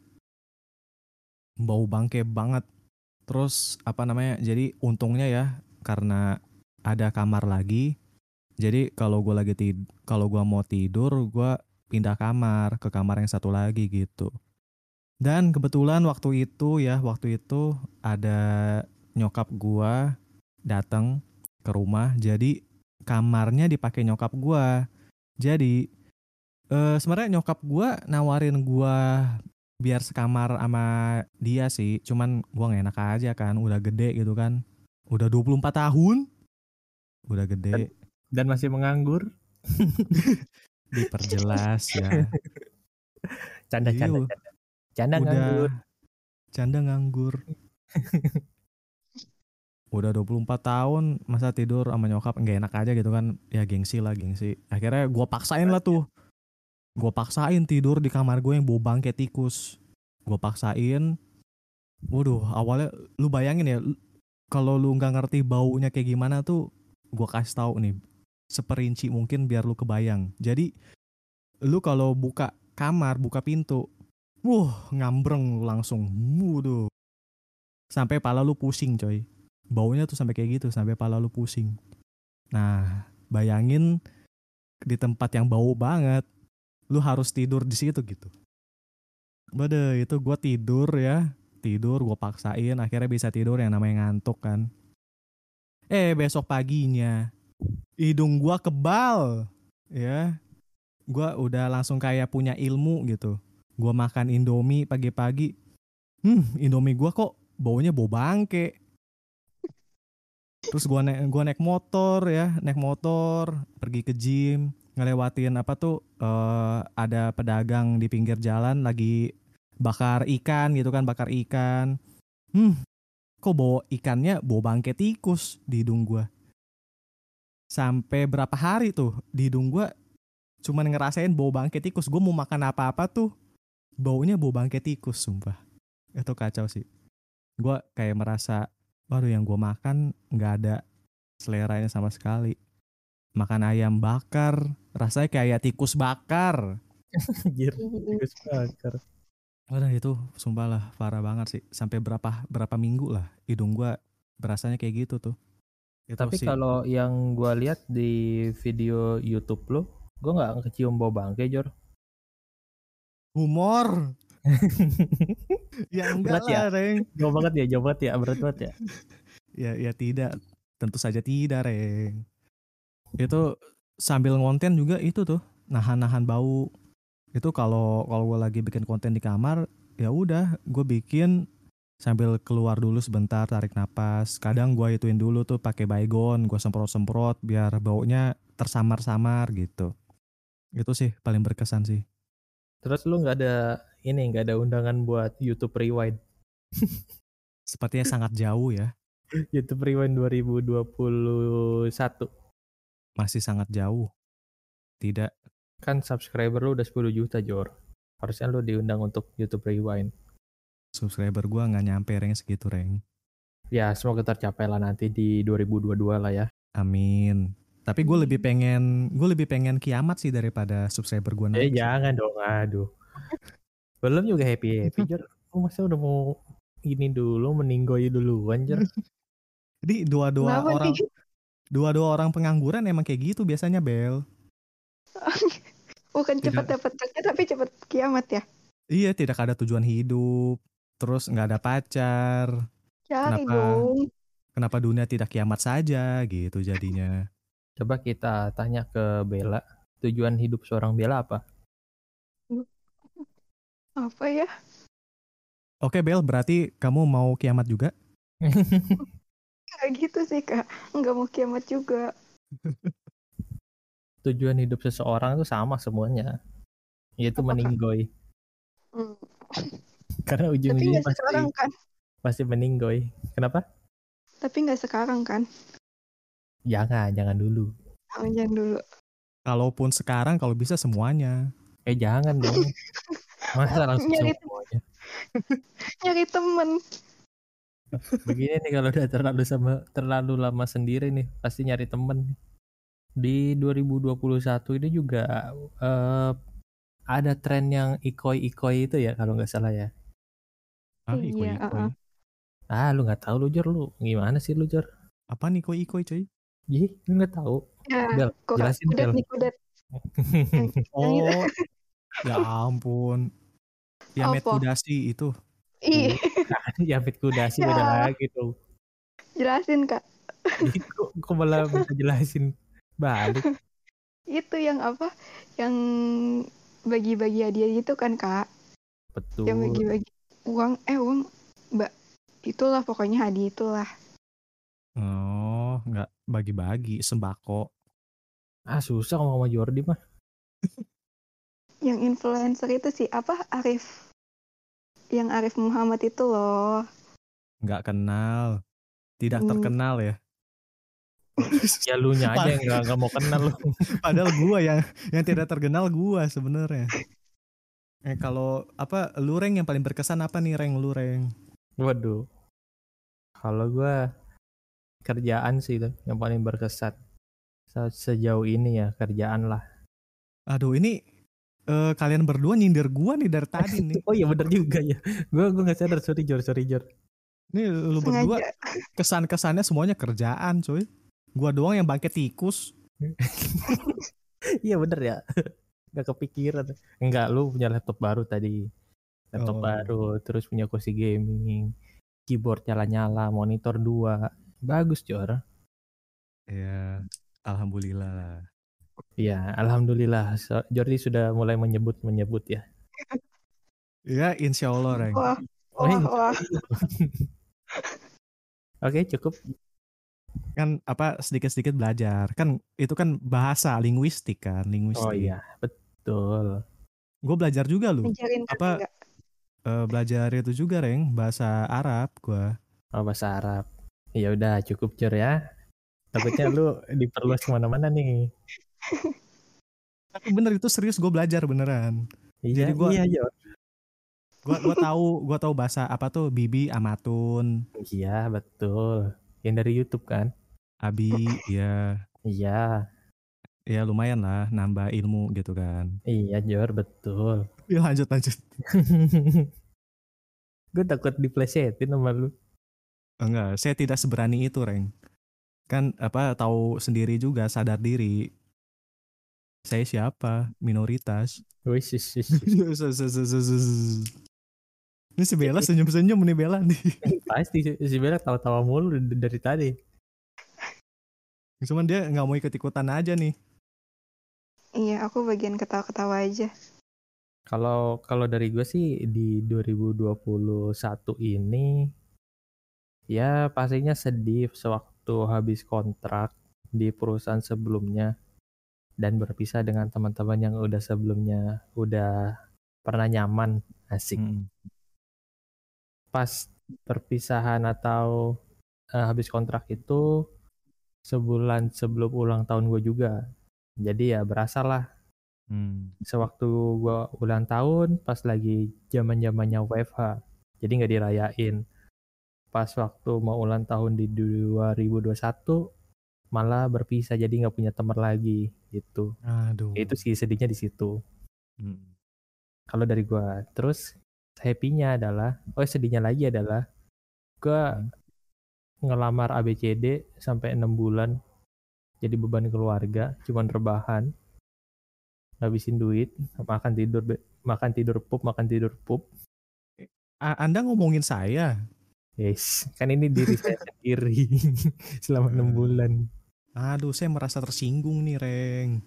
Bau bangke banget. Terus apa namanya jadi untungnya ya karena ada kamar lagi. Jadi kalau gua lagi tid kalau gua mau tidur gua pindah kamar ke kamar yang satu lagi gitu. Dan kebetulan waktu itu ya waktu itu ada nyokap gua datang ke rumah. Jadi kamarnya dipakai nyokap gua. Jadi eh, sebenarnya nyokap gua nawarin gua biar sekamar sama dia sih. Cuman gua nggak enak aja kan udah gede gitu kan. Udah 24 tahun. Udah gede. Dan masih menganggur. Diperjelas ya. Canda Iya, canda canda. Canda udah nganggur. canda nganggur udah 24 tahun masa tidur sama nyokap nggak enak aja gitu kan ya gengsi lah gengsi akhirnya gua paksain lah tuh gua paksain tidur di kamar gue yang bau bangke tikus gua paksain waduh awalnya lu bayangin ya kalau lu nggak ngerti baunya kayak gimana tuh gua kasih tahu nih seperinci mungkin biar lu kebayang jadi lu kalau buka kamar buka pintu Wuh, ngambreng langsung. Waduh. Sampai pala lu pusing, coy. Baunya tuh sampai kayak gitu, sampai pala lu pusing. Nah, bayangin di tempat yang bau banget, lu harus tidur di situ gitu. Bade, itu gua tidur ya. Tidur, gua paksain, akhirnya bisa tidur yang namanya ngantuk kan. Eh, besok paginya, hidung gua kebal. Ya, gua udah langsung kayak punya ilmu gitu gua makan indomie pagi-pagi hmm indomie gua kok baunya bau bangke terus gua naik gua naik motor ya naik motor pergi ke gym ngelewatin apa tuh eh, ada pedagang di pinggir jalan lagi bakar ikan gitu kan bakar ikan. Hmm kok bau ikannya bau bangke tikus di hidung gua. Sampai berapa hari tuh di hidung gua cuman ngerasain bau bangke tikus. Gue mau makan apa-apa tuh baunya bau bangke tikus sumpah. Itu kacau sih. Gue kayak merasa baru yang gue makan nggak ada seleranya sama sekali. Makan ayam bakar rasanya kayak tikus bakar. Anjir tikus bakar. Waduh itu sumpah lah parah banget sih. Sampai berapa berapa minggu lah hidung gue berasanya kayak gitu tuh. Itu tapi sih. kalau yang gua lihat di video YouTube lo gua nggak kecium bau bangke Jor. Humor ya enggak Berat ya? lah Reng jauh banget ya jauh banget ya berat banget ya Ya, ya tidak. Tentu saja tidak, Reng. Itu sambil ngonten juga itu tuh, nahan-nahan bau. Itu kalau kalau gue lagi bikin konten di kamar, ya udah, gue bikin sambil keluar dulu sebentar, tarik napas. Kadang gue ituin dulu tuh pakai baygon, gue semprot-semprot biar baunya tersamar-samar gitu. Itu sih paling berkesan sih. terus lu nggak ada ini nggak ada undangan buat YouTube Rewind Sepertinya sangat jauh ya, YouTube Rewind 2021 masih sangat jauh. Tidak kan subscriber lu udah 10 juta Jor Harusnya lu diundang untuk YouTube Rewind. Subscriber gua nggak nyampe reng segitu reng. Ya, semoga tercapai lah nanti di 2022 lah ya. Amin. Tapi gue lebih pengen gue lebih pengen kiamat sih daripada subscriber gue Eh jangan dong, aduh. Belum juga happy happy Jor. Lu masa udah mau ini dulu meninggoy dulu anjir. Jadi dua-dua Kenapa orang dua-dua orang pengangguran emang kayak gitu biasanya Bel. Bukan cepat dapat kerja tapi cepat kiamat ya. Iya tidak ada tujuan hidup, terus nggak ada pacar. Cari Kenapa? dong. Kenapa dunia tidak kiamat saja gitu jadinya? Coba kita tanya ke Bella, tujuan hidup seorang Bella apa? Apa ya? Oke Bel, berarti kamu mau kiamat juga? Kayak gitu sih kak. Nggak mau kiamat juga. tujuan hidup seseorang itu sama semuanya. Yaitu Apa, Kak? meninggoy. Hmm. Karena Tapi ujung-ujungnya nggak pasti sekarang kan. pasti meninggoy. Kenapa? Tapi nggak sekarang kan. Jangan, jangan dulu. Oh, jangan dulu. Kalaupun sekarang kalau bisa semuanya. Eh jangan dong. Masa langsung Nyari- semuanya. Nyari temen. Begini nih kalau udah terlalu sama terlalu lama sendiri nih, pasti nyari temen. Di 2021 ini juga eh, ada tren yang ikoi-ikoi itu ya kalau nggak salah ya. Ah, Iya, ikoi-ikoi. Ah, lu nggak tahu lu Jor lu. Gimana sih lu Jor? Apa nih ikoi-ikoi coy? Ih, lu nggak tahu. Ya, Bel, jelasin kudet Bel. Yang Oh, ya ampun. Ya Apa? Kudasi itu. Ih, Yapit kuda sih beda Ya. lagi tuh. jelasin kak. Ih, kok, kok malah minta jelasin balik. Itu yang apa? Yang bagi-bagi hadiah gitu kan kak? Betul. Yang bagi-bagi uang. Eh uang. Mbak. Itulah pokoknya hadiah itulah. Oh, nggak bagi-bagi sembako. Ah susah ngomong sama Jordi mah. Yang influencer itu sih apa? Arif. Yang Arif Muhammad itu loh. Nggak kenal. Tidak Hmm. terkenal ya. Ya lu nya aja yang nggak nggak mau kenal lu. Padahal gua yang yang tidak terkenal gua sebenarnya. Eh kalau apa lu Reng yang paling berkesan apa nih Reng lu Reng? Waduh. Kalau gua kerjaan sih itu yang paling berkesan. Se- Sejauh ini ya kerjaan lah. Aduh ini eh, kalian berdua nyindir gua nih dari tadi nih. Oh iya bener juga ya. Gua gua nggak sadar sorry Jor sorry Jor. Nih lu berdua kesan-kesannya semuanya kerjaan coy. Gua doang yang bangke tikus. Iya bener ya. Gak kepikiran. Enggak lu punya laptop baru tadi. Laptop Oh. baru terus punya kursi gaming. Keyboard nyala-nyala, monitor dua. Bagus Jor. Ya, alhamdulillah lah. Iya, alhamdulillah. Jordi sudah mulai menyebut-menyebut ya. Ya, insya Allah Reng. Wah, Oh, wah, wah. Oke, cukup. Kan apa sedikit-sedikit belajar. Kan itu kan bahasa linguistik kan, linguistik. Oh iya, betul. Gue belajar juga lu. Apa? enggak? Eh, belajar itu juga Reng, bahasa Arab gua. Oh, bahasa Arab. Ya udah, cukup Jor ya. Takutnya lu diperluas ke mana-mana nih. Tapi bener itu serius gue belajar beneran. Iya, Jadi gua- iya Jor. Gua gua tahu gua tahu bahasa apa tuh Bibi Amatun, Iya, betul. Yang dari YouTube kan? Abi, ya Iya, ya lumayan lah nambah ilmu gitu kan. iya Jor, betul. Ya lanjut lanjut. Gue takut diplesetin sama lu. Enggak, saya tidak seberani itu, Reng. Kan apa tahu sendiri juga, sadar diri. Saya siapa? Minoritas. Wis, wis, wis, wis. Ini si Bella senyum-senyum nih Bella nih. Pasti si- Bella tawa-tawa mulu dari tadi. Cuman dia nggak mau ikut-ikutan aja nih. Iya, aku bagian ketawa-ketawa aja. Kalau kalau dari gue sih di 2021 ini ya pastinya sedih sewaktu habis kontrak di perusahaan sebelumnya dan berpisah dengan teman-teman yang udah sebelumnya udah pernah nyaman asik. Mm. Pas perpisahan atau eh, habis kontrak itu sebulan sebelum ulang tahun gue juga. Jadi ya berasa lah Hmm. Sewaktu gua ulang tahun pas lagi zaman zamannya WFH, jadi nggak dirayain. Pas waktu mau ulang tahun di 2021 malah berpisah jadi nggak punya teman lagi gitu. Aduh. Itu sih sedihnya di situ. Hmm. Kalau dari gua, terus happy-nya adalah, oh sedihnya lagi adalah gua Hmm. ngelamar ABCD sampai enam bulan jadi beban keluarga, cuman rebahan, ngabisin duit, makan tidur, makan tidur pup, makan tidur pup. Anda ngomongin saya. Yes, kan ini diri saya sendiri selama enam bulan. Aduh, saya merasa tersinggung nih, Reng.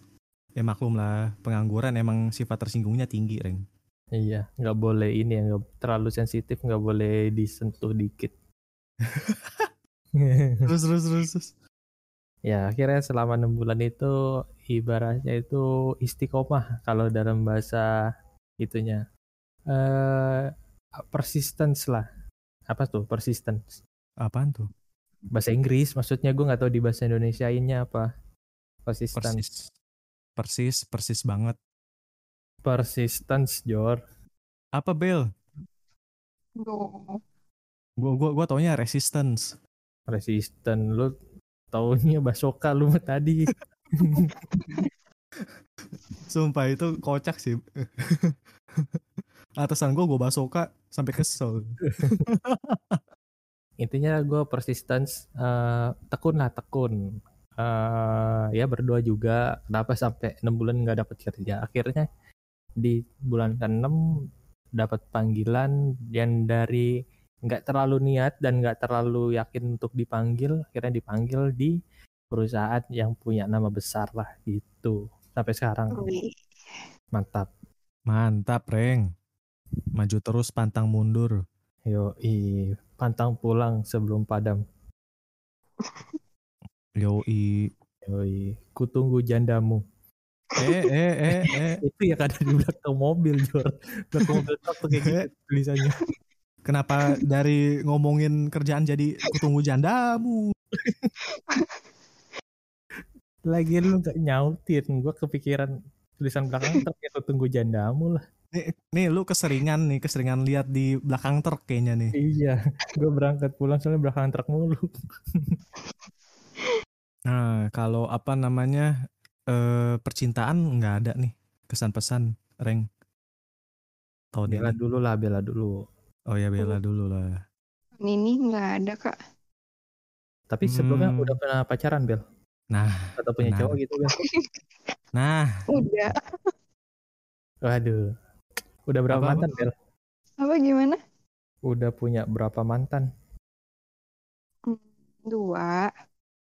Ya maklum lah, pengangguran emang sifat tersinggungnya tinggi, Reng. Iya, nggak boleh ini ya, nggak terlalu sensitif, nggak boleh disentuh dikit. Terus, terus, terus. terus. ya, akhirnya selama enam bulan itu ibaratnya itu istiqomah kalau dalam bahasa itunya. eh persistence lah. Apa tuh persistence? Apaan tuh? Bahasa Inggris, maksudnya gue nggak tahu di bahasa Indonesia-nya apa. Persistence. Persis. Persis, persis banget. Persistence, Jor. Apa, Bel? Duh. Gua, gua, gua taunya resistance. Resisten, lu taunya basoka lu tadi. Sumpah itu kocak sih. Atasan gua gua basoka sampai kesel. intinya gue persistence eh, tekun lah tekun. Eh, ya berdoa juga kenapa sampai enam bulan nggak dapat kerja? Akhirnya di bulan ke-6 dapat panggilan yang dari nggak terlalu niat dan nggak terlalu yakin untuk dipanggil akhirnya dipanggil di perusahaan yang punya nama besar lah gitu. Sampai sekarang. Mantap. Mantap, Reng. Maju terus pantang mundur. yo pantang pulang sebelum padam Yoi. Yoi, kutunggu jandamu. Eh, eh, eh, eh. itu ya ada di belakang mobil Jor belakang mobil truk tuh kayak gitu tulisannya Kenapa dari ngomongin kerjaan jadi kutunggu jandamu? lagi lu nggak nyautin gue kepikiran tulisan belakang truk ya tunggu jandamu lah Nih, nih lu keseringan nih, keseringan lihat di belakang truk kayaknya nih. iya gue berangkat pulang soalnya belakang truk mulu Nah, kalau apa namanya eh percintaan nggak ada nih kesan pesan, Reng. Tahun bela ini. dulu lah bela dulu Oh ya bela dulu lah. Ini nggak ada kak. tapi sebelumnya Hmm. udah pernah pacaran Bel Nah, atau punya benar. cowok gitu Bel nah, Udah. waduh udah berapa Apa, mantan Bel Apa gimana? udah punya berapa mantan Dua.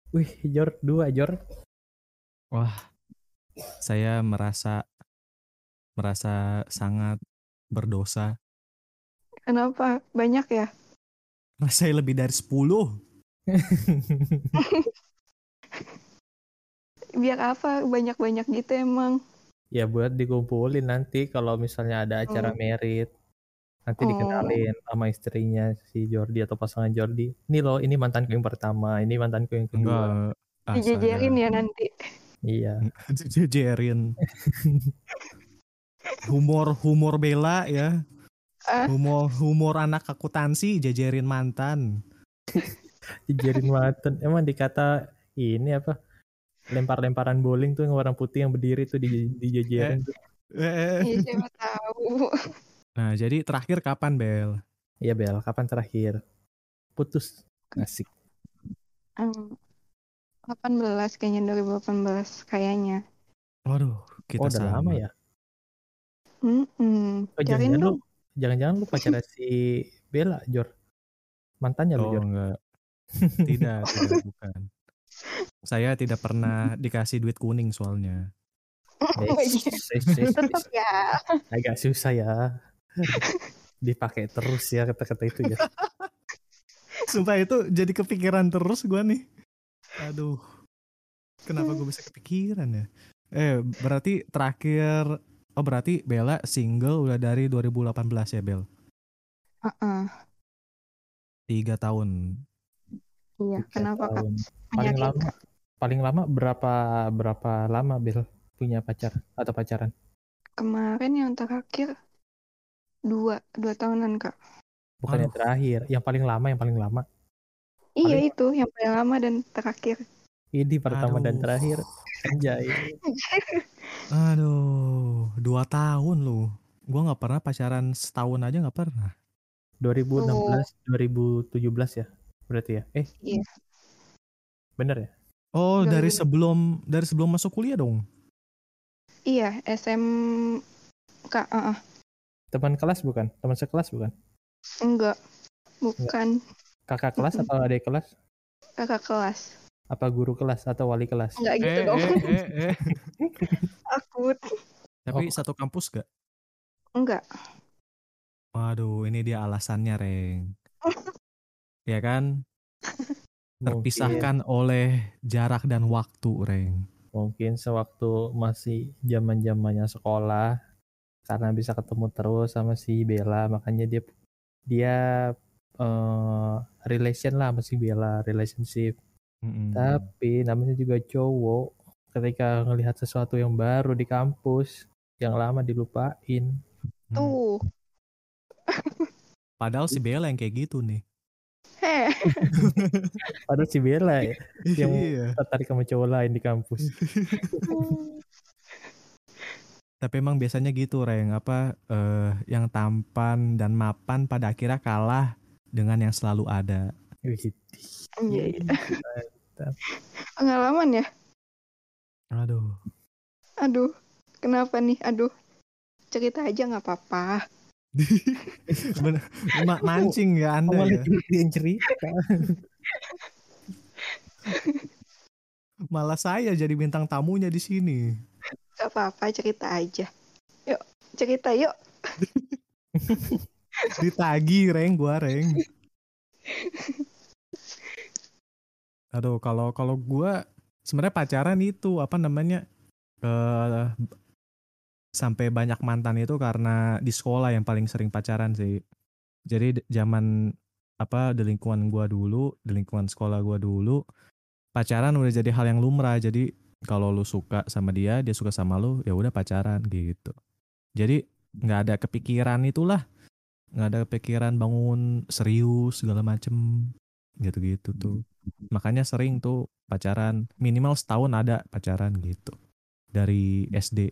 wih Jor dua Jor wah, saya merasa merasa sangat berdosa. Kenapa? Banyak ya? Karena saya lebih dari 10 Biar apa? Banyak-banyak gitu emang. Ya buat dikumpulin nanti kalau misalnya ada acara Oh. merit. Nanti Oh. dikenalin sama istrinya si Jordi atau pasangan Jordi. Ini loh, ini mantanku yang pertama, ini mantanku yang kedua. Enggak. Dijejerin ya nanti. Iya. Jejerin. humor humor Bella ya. Ah. Humor humor anak akuntansi jejerin mantan. Dijerin mantan. Emang dikata ini apa? Lempar-lemparan bowling tuh yang warna putih yang berdiri tuh di dijejerin tuh. Eh, Iya siapa tahu. Nah, jadi terakhir kapan Bel? Iya Bel, kapan terakhir? Putus. Asik. Hmm. 18 kayaknya 2018 kayaknya. Waduh, kita oh, udah sama. lama ya? Hmm. Oh, jangan-jangan lu, jangan-jangan lu pacaran si Bella, Jor. Mantannya lu, Oh, Jor. enggak. Tidak, tidak bukan. Saya tidak pernah dikasih duit kuning soalnya. Oh, Tetap ya. agak susah ya dipakai terus ya kata-kata itu ya Sumpah itu jadi kepikiran terus gua nih. Aduh. Kenapa gue bisa kepikiran ya? Eh, berarti terakhir Oh, berarti Bella single udah dari 2018 ya, Bel? Heeh. Tiga tahun. Iya, Tiga kenapa kak? tahun. paling lama paling lama berapa berapa lama Bel punya pacar atau pacaran? Kemarin yang terakhir dua dua tahunan kak. Bukan yang terakhir, yang paling lama, yang paling lama. Iya Paling- itu yang paling lama dan terakhir. Ini pertama dan Aduh. terakhir. Anjay. Aduh, dua tahun lu. Gua nggak pernah pacaran setahun aja nggak pernah. 2016, 2017 ya? Berarti ya? Eh, Iya. bener ya? Oh, Udah dari lulus. sebelum dari sebelum masuk kuliah dong. Iya SMK. uh-uh. Teman kelas bukan? Teman sekelas bukan? Enggak. Bukan Kakak kelas atau adik kelas? kakak kelas. Apa guru kelas atau wali kelas? Enggak gitu dong. eh, eh. Takut. Tapi Oh. satu kampus gak? Enggak. Waduh, ini dia alasannya, Reng. ya kan? Mungkin, Terpisahkan oleh jarak dan waktu, Reng. mungkin sewaktu masih zaman zamannya sekolah karena bisa ketemu terus sama si Bella makanya dia dia eh, relation lah sama si Bella relationship Mm-mm. Tapi namanya juga cowok ketika ngelihat sesuatu yang baru di kampus yang lama dilupain. Hmm. Tuh. Padahal si Bella yang kayak gitu nih. Heh. Padahal si Bella ya yang Iya. tertarik sama cowok lain di kampus. Tapi emang biasanya gitu, Reng. Apa eh, yang tampan dan mapan pada akhirnya kalah dengan yang selalu ada. Iya, iya. Pengalaman ya? Aduh. Aduh. Kenapa nih? Aduh. Cerita aja nggak apa-apa. Bener. Ma- mancing ya Anda ya. yang cerita. Malah saya jadi bintang tamunya di sini. Gak apa-apa cerita aja. Yuk cerita yuk. Ditagi, Reng, gua, Reng. Aduh, kalau kalau gua sebenarnya pacaran itu apa namanya? eh sampai banyak mantan itu karena di sekolah yang paling sering pacaran sih. Jadi zaman apa di lingkungan gua dulu, di lingkungan sekolah gua dulu, pacaran udah jadi hal yang lumrah. Jadi kalau lu suka sama dia, dia suka sama lu, ya udah pacaran gitu. Jadi nggak ada kepikiran itulah, nggak ada kepikiran bangun serius segala macem gitu-gitu tuh. Makanya sering tuh pacaran minimal setahun ada pacaran gitu dari SD.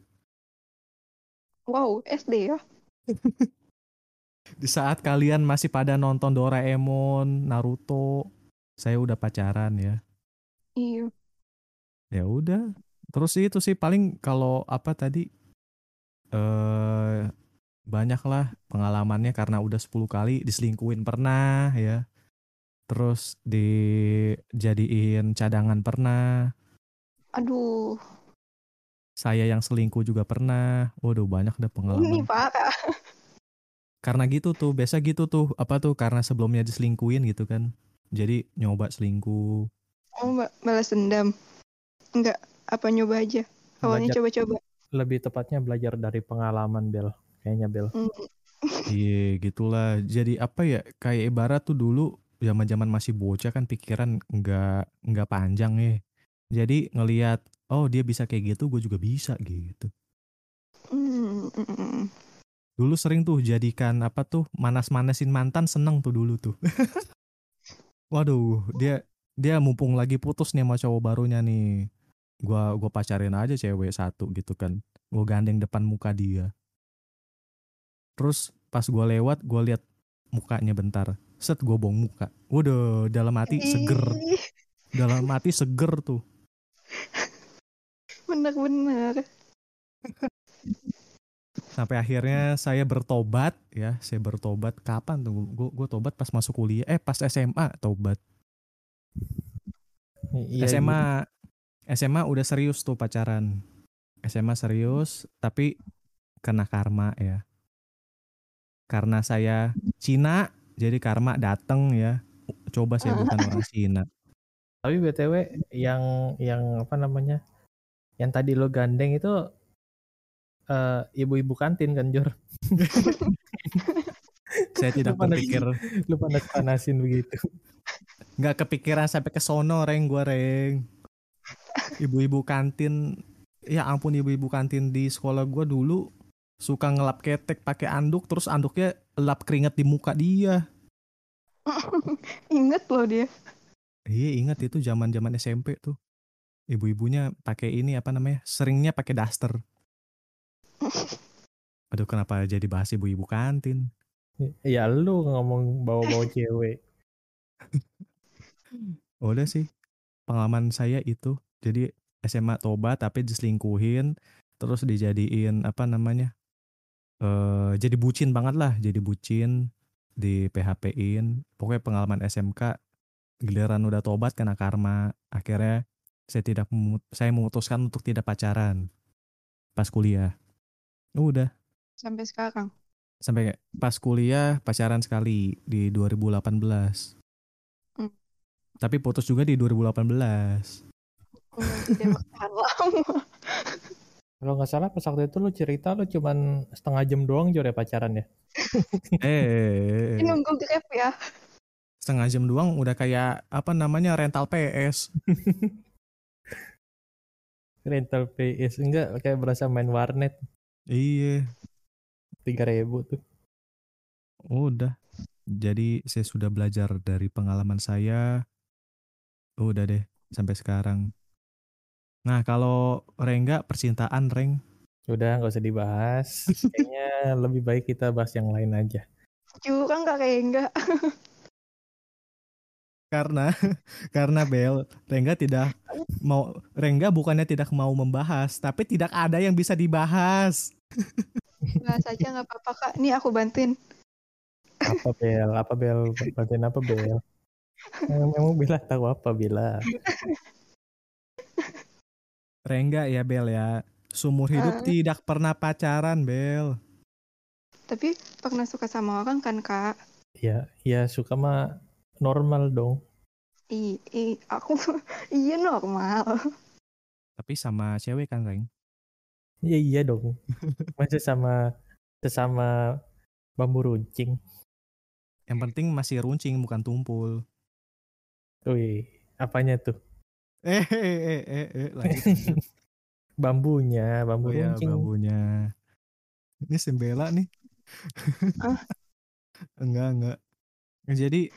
Wow SD ya. Di saat kalian masih pada nonton Doraemon, Naruto, saya udah pacaran ya. Iya. Ya udah. Terus itu sih paling kalau apa tadi eh banyak lah pengalamannya karena udah 10 kali diselingkuin pernah ya. Terus dijadiin cadangan pernah. Aduh. Saya yang selingkuh juga pernah. Waduh banyak dah Ini pengalaman. parah. Karena gitu tuh, biasa gitu tuh. Apa tuh karena sebelumnya diselingkuin gitu kan. Jadi nyoba selingkuh. Oh ba- balas dendam. Enggak. Apa nyoba aja. Awalnya coba-coba. Lebih tepatnya belajar dari pengalaman Bel. Kayaknya Bel. Hmm. Iya gitulah. Jadi apa ya kayak ibarat tuh dulu zaman-zaman masih bocah kan pikiran nggak nggak panjang ya. Jadi ngelihat oh dia bisa kayak gitu, gue juga bisa gitu. Mm. Dulu sering tuh jadikan apa tuh manas-manasin mantan seneng tuh dulu tuh. Waduh dia dia mumpung lagi putus nih sama cowok barunya nih. Gua gua pacarin aja cewek satu gitu kan. Gue gandeng depan muka dia. Terus pas gua lewat gua lihat mukanya bentar. Set gue bong muka. Waduh dalam hati seger. Dalam hati seger tuh. Bener-bener. Sampai akhirnya saya bertobat ya. Saya bertobat kapan tuh? Gue gue tobat pas masuk kuliah. Eh pas SMA tobat. Iya, SMA SMA udah serius tuh pacaran. SMA serius tapi kena karma ya. Karena saya Cina jadi karma dateng ya. Coba saya bukan orang Cina. Tapi BTW yang yang apa namanya? Yang tadi lo gandeng itu eh, ibu-ibu kantin kan Jor. Saya tidak Lu panas- berpikir Lu panas-panasin begitu. nggak kepikiran sampai ke sono reng gua reng. Ibu-ibu kantin ya ampun ibu-ibu kantin di sekolah gua dulu suka ngelap ketek pakai anduk terus anduknya lap keringat di muka dia. Ingat loh dia. Iya ingat itu zaman-zaman SMP tuh. Ibu-ibunya pakai ini apa namanya? Seringnya pakai daster. Aduh kenapa jadi bahas ibu-ibu kantin? Ya lu ngomong bawa-bawa cewek. Udah sih pengalaman saya itu. Jadi SMA tobat tapi diselingkuhin terus dijadiin apa namanya? eh jadi bucin banget lah, jadi bucin di PHP-in. Pokoknya pengalaman SMK giliran udah tobat kena karma. Akhirnya saya tidak memut- saya memutuskan untuk tidak pacaran pas kuliah. Udah Sampai sekarang. sampai pas kuliah pacaran sekali di 2018. Hmm. Tapi putus juga di 2018. Hmm, Tidak bertahan lama. Kalau nggak salah pas waktu itu lu cerita lu cuman setengah jam doang jore pacaran ya. eh, Ini nunggu grab ya. setengah jam doang udah kayak apa namanya rental PS. Rental PS enggak kayak berasa main warnet Iya, 3000 tuh. udah. Jadi saya sudah belajar dari pengalaman saya. Udah deh sampai sekarang. Nah, kalau Rengga percintaan Reng Udah nggak usah dibahas. Kayaknya lebih baik kita bahas yang lain aja. Curang gak kayak enggak. karena karena Bel Rengga tidak mau Rengga bukannya tidak mau membahas, tapi tidak ada yang bisa dibahas. Bahas aja nggak apa-apa kak. Nih aku bantuin. Apa Bel? Apa Bel? Bantuin apa Bel? Emang emang Bella tahu apa Bella? Rengga ya Bel ya. Sumur hidup Ah. tidak pernah pacaran Bel. Tapi pernah suka sama orang kan kak? Ya, ya suka mah normal dong. I, i aku iya normal. Tapi sama cewek kan Reng. Iya iya dong. Masih sama sesama bambu runcing. Yang penting masih runcing bukan tumpul. Wih, apanya tuh? Eh eh eh eh, eh lanjut. Bambunya, Oh bambu ya runcing. bambunya. Ini sembela nih. Ah. enggak enggak. Jadi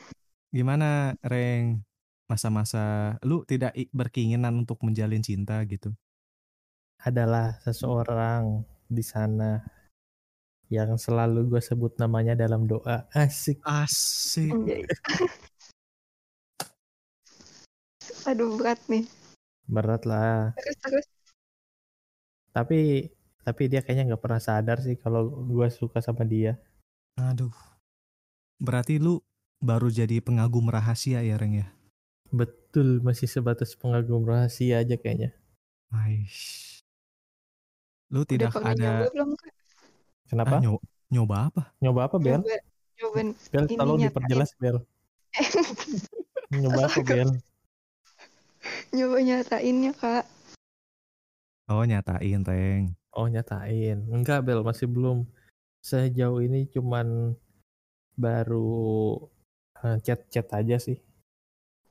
gimana Reng masa-masa lu tidak berkeinginan untuk menjalin cinta gitu? Adalah seseorang di sana yang selalu gue sebut namanya dalam doa. Asik. Asik. Aduh berat nih. Berat lah. Terus terus. Tapi tapi dia kayaknya nggak pernah sadar sih kalau gue suka sama dia. Aduh. Berarti lu baru jadi pengagum rahasia ya Reng ya? Betul, masih sebatas pengagum rahasia aja kayaknya. Aish. Lu Udah tidak ada nyoba belum kak? Kenapa? Ah, nyo- nyoba apa? Nyoba apa, Bel? Nyoba, nyoba Bel, ini tolong nyatain. diperjelas, Bel. Nyoba apa, Bel? nyoba nyatainnya kak. Oh nyatain Reng. Oh, nyatain. Enggak, Bel, masih belum. Sejauh ini cuman baru chat-chat aja sih.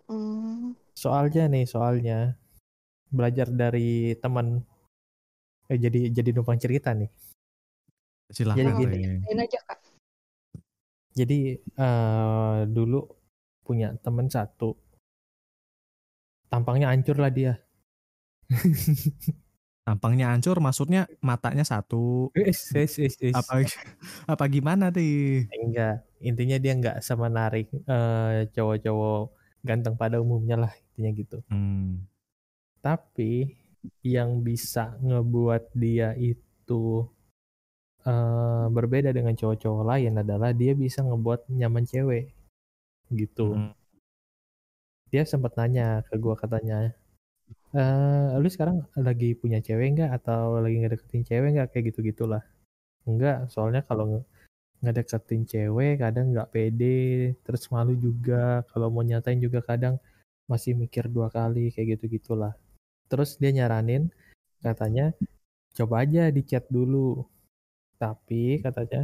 Hmm, Soalnya nih, soalnya belajar dari teman eh jadi jadi numpang cerita nih. Silahkan Jadi gini. Aja kak. Jadi eh dulu punya temen satu. Tampangnya hancur lah dia. Tampangnya hancur maksudnya matanya satu. Wis, wis, wis, wis. Apa apa gimana nih? Enggak, intinya dia nggak sama narik eh, cowok-cowok ganteng pada umumnya lah intinya gitu. Hmm. Tapi yang bisa ngebuat dia itu eh, berbeda dengan cowok-cowok lain adalah dia bisa ngebuat nyaman cewek gitu. Hmm. Dia sempat nanya ke gua katanya, eh lu sekarang lagi punya cewek nggak atau lagi ngedeketin cewek nggak kayak gitu gitulah. Enggak, soalnya kalau nge- ngedeketin cewek kadang nggak pede, terus malu juga. Kalau mau nyatain juga kadang masih mikir dua kali kayak gitu gitulah. Terus dia nyaranin katanya coba aja di chat dulu. Tapi katanya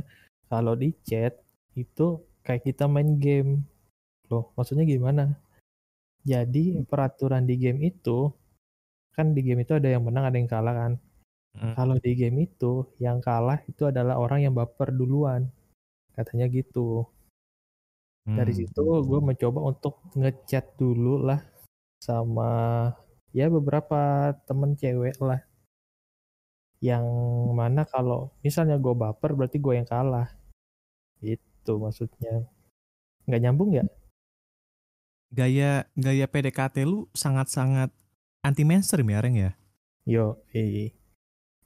kalau di chat itu kayak kita main game. Loh, maksudnya gimana? Jadi peraturan di game itu kan di game itu ada yang menang ada yang kalah kan. Hmm. Kalau di game itu yang kalah itu adalah orang yang baper duluan. Katanya gitu. Dari Hmm. situ gue mencoba untuk ngechat dulu lah sama ya beberapa temen cewek lah. Yang mana kalau misalnya gue baper berarti gue yang kalah. Itu maksudnya. Nggak nyambung ya? Gaya gaya PDKT lu sangat-sangat anti mainstream ya, Reng ya? Yo, eh.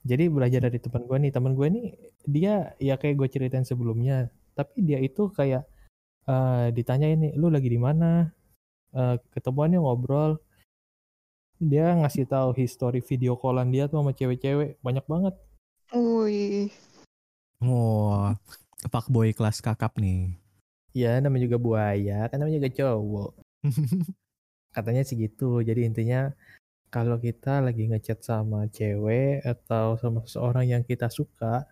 Jadi belajar dari teman gue nih, teman gue nih dia ya kayak gue ceritain sebelumnya, tapi dia itu kayak eh ditanya ini, lu lagi di mana? Eh ketemuannya ngobrol. Dia ngasih tahu history video callan dia tuh sama cewek-cewek banyak banget. Wih, Wah, fuckboy kelas kakap nih. Ya namanya juga buaya, kan namanya juga cowok. Katanya sih gitu. Jadi intinya kalau kita lagi ngechat sama cewek atau sama seseorang yang kita suka,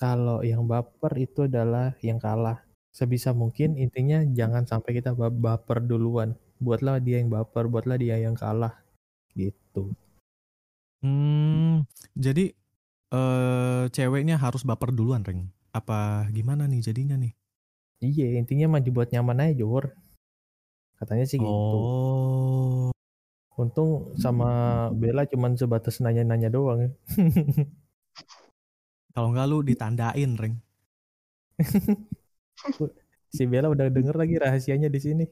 kalau yang baper itu adalah yang kalah. Sebisa mungkin intinya jangan sampai kita ba- baper duluan. Buatlah dia yang baper, buatlah dia yang kalah. Gitu. Hmm, jadi eh ceweknya harus baper duluan, Reng. Apa gimana nih jadinya nih? Iya, intinya mah dibuat nyaman aja, Jor. Katanya sih gitu. Oh. Untung sama Bella cuman sebatas nanya-nanya doang. ya. Kalau nggak lu ditandain, Reng. si Bella udah denger lagi rahasianya di sini.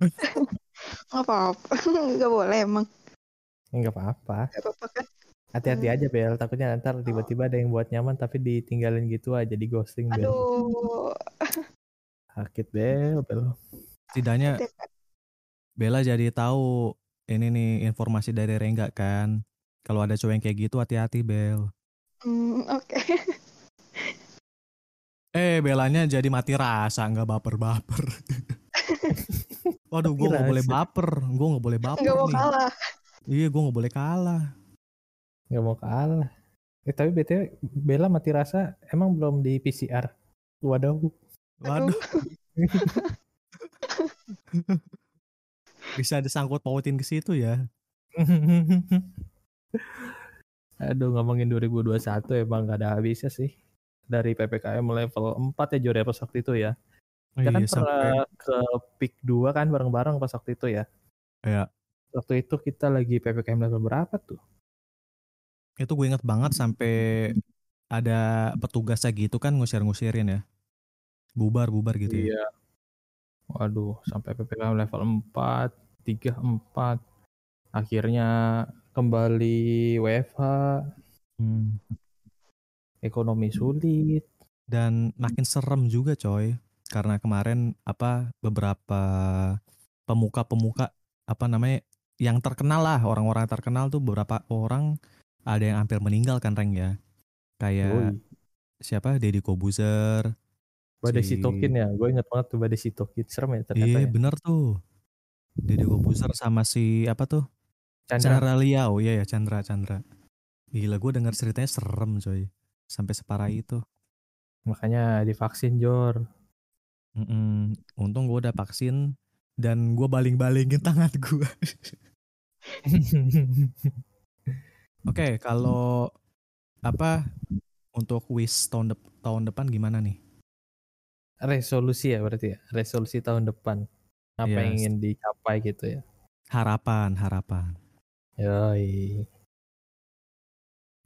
nggak apa-apa, nggak boleh emang, Enggak apa-apa. kan? Hati-hati aja Bel, takutnya ntar tiba-tiba ada yang buat nyaman tapi ditinggalin gitu aja di ghosting Bel. Aduh, Sakit Bel, Bel. Setidaknya Gitu kan. Bella jadi tahu ini nih informasi dari Rengga kan. Kalau ada cowok yang kayak gitu hati-hati Bel. Hmm, oke. Eh Belanya jadi mati rasa nggak baper-baper. Waduh, gue nggak boleh baper, gue nggak boleh baper Nggak mau nih. kalah. Iya, gue nggak boleh kalah. Nggak mau kalah. Eh tapi BTW Bella mati rasa emang belum di PCR. Waduh. Waduh, bisa disangkut pautin ke situ ya. Aduh ngomongin 2021 emang gak ada habisnya sih. Dari PPKM level 4 ya Jor ya pas waktu itu ya. Kita kan Iya, pernah ke peak 2 kan bareng-bareng pas waktu itu ya. Iya. Waktu itu kita lagi PPKM level berapa tuh? itu gue inget banget sampai ada petugasnya gitu kan ngusir-ngusirin ya. Bubar-bubar gitu ya. Waduh, sampai PPKM level 4, 3, 4. Akhirnya kembali WFH, Hmm. ekonomi sulit. Dan makin serem juga coy. Karena kemarin apa beberapa pemuka-pemuka apa namanya yang terkenal lah orang-orang terkenal tuh beberapa orang ada yang hampir meninggal kan Reng ya. Kayak siapa Deddy Kobuzer. Badai si- Sitokin ya, gue inget banget tuh Badai Sitokin. Serem ya ternyata Iya ya. bener tuh. Deddy Kobuzer sama si apa tuh? Chandra. Chandra Liao, iya ya Chandra Chandra. Gila gue denger ceritanya serem coy. Sampai separah itu. Makanya divaksin Jor. Mm-mm. Untung gue udah vaksin dan gue baling-balingin tangan gue. Oke, kalau apa untuk wish tahun dep- tahun depan gimana nih? Resolusi ya berarti ya. Resolusi tahun depan. Apa yang Yes. ingin dicapai gitu ya. Harapan, harapan. Yoi.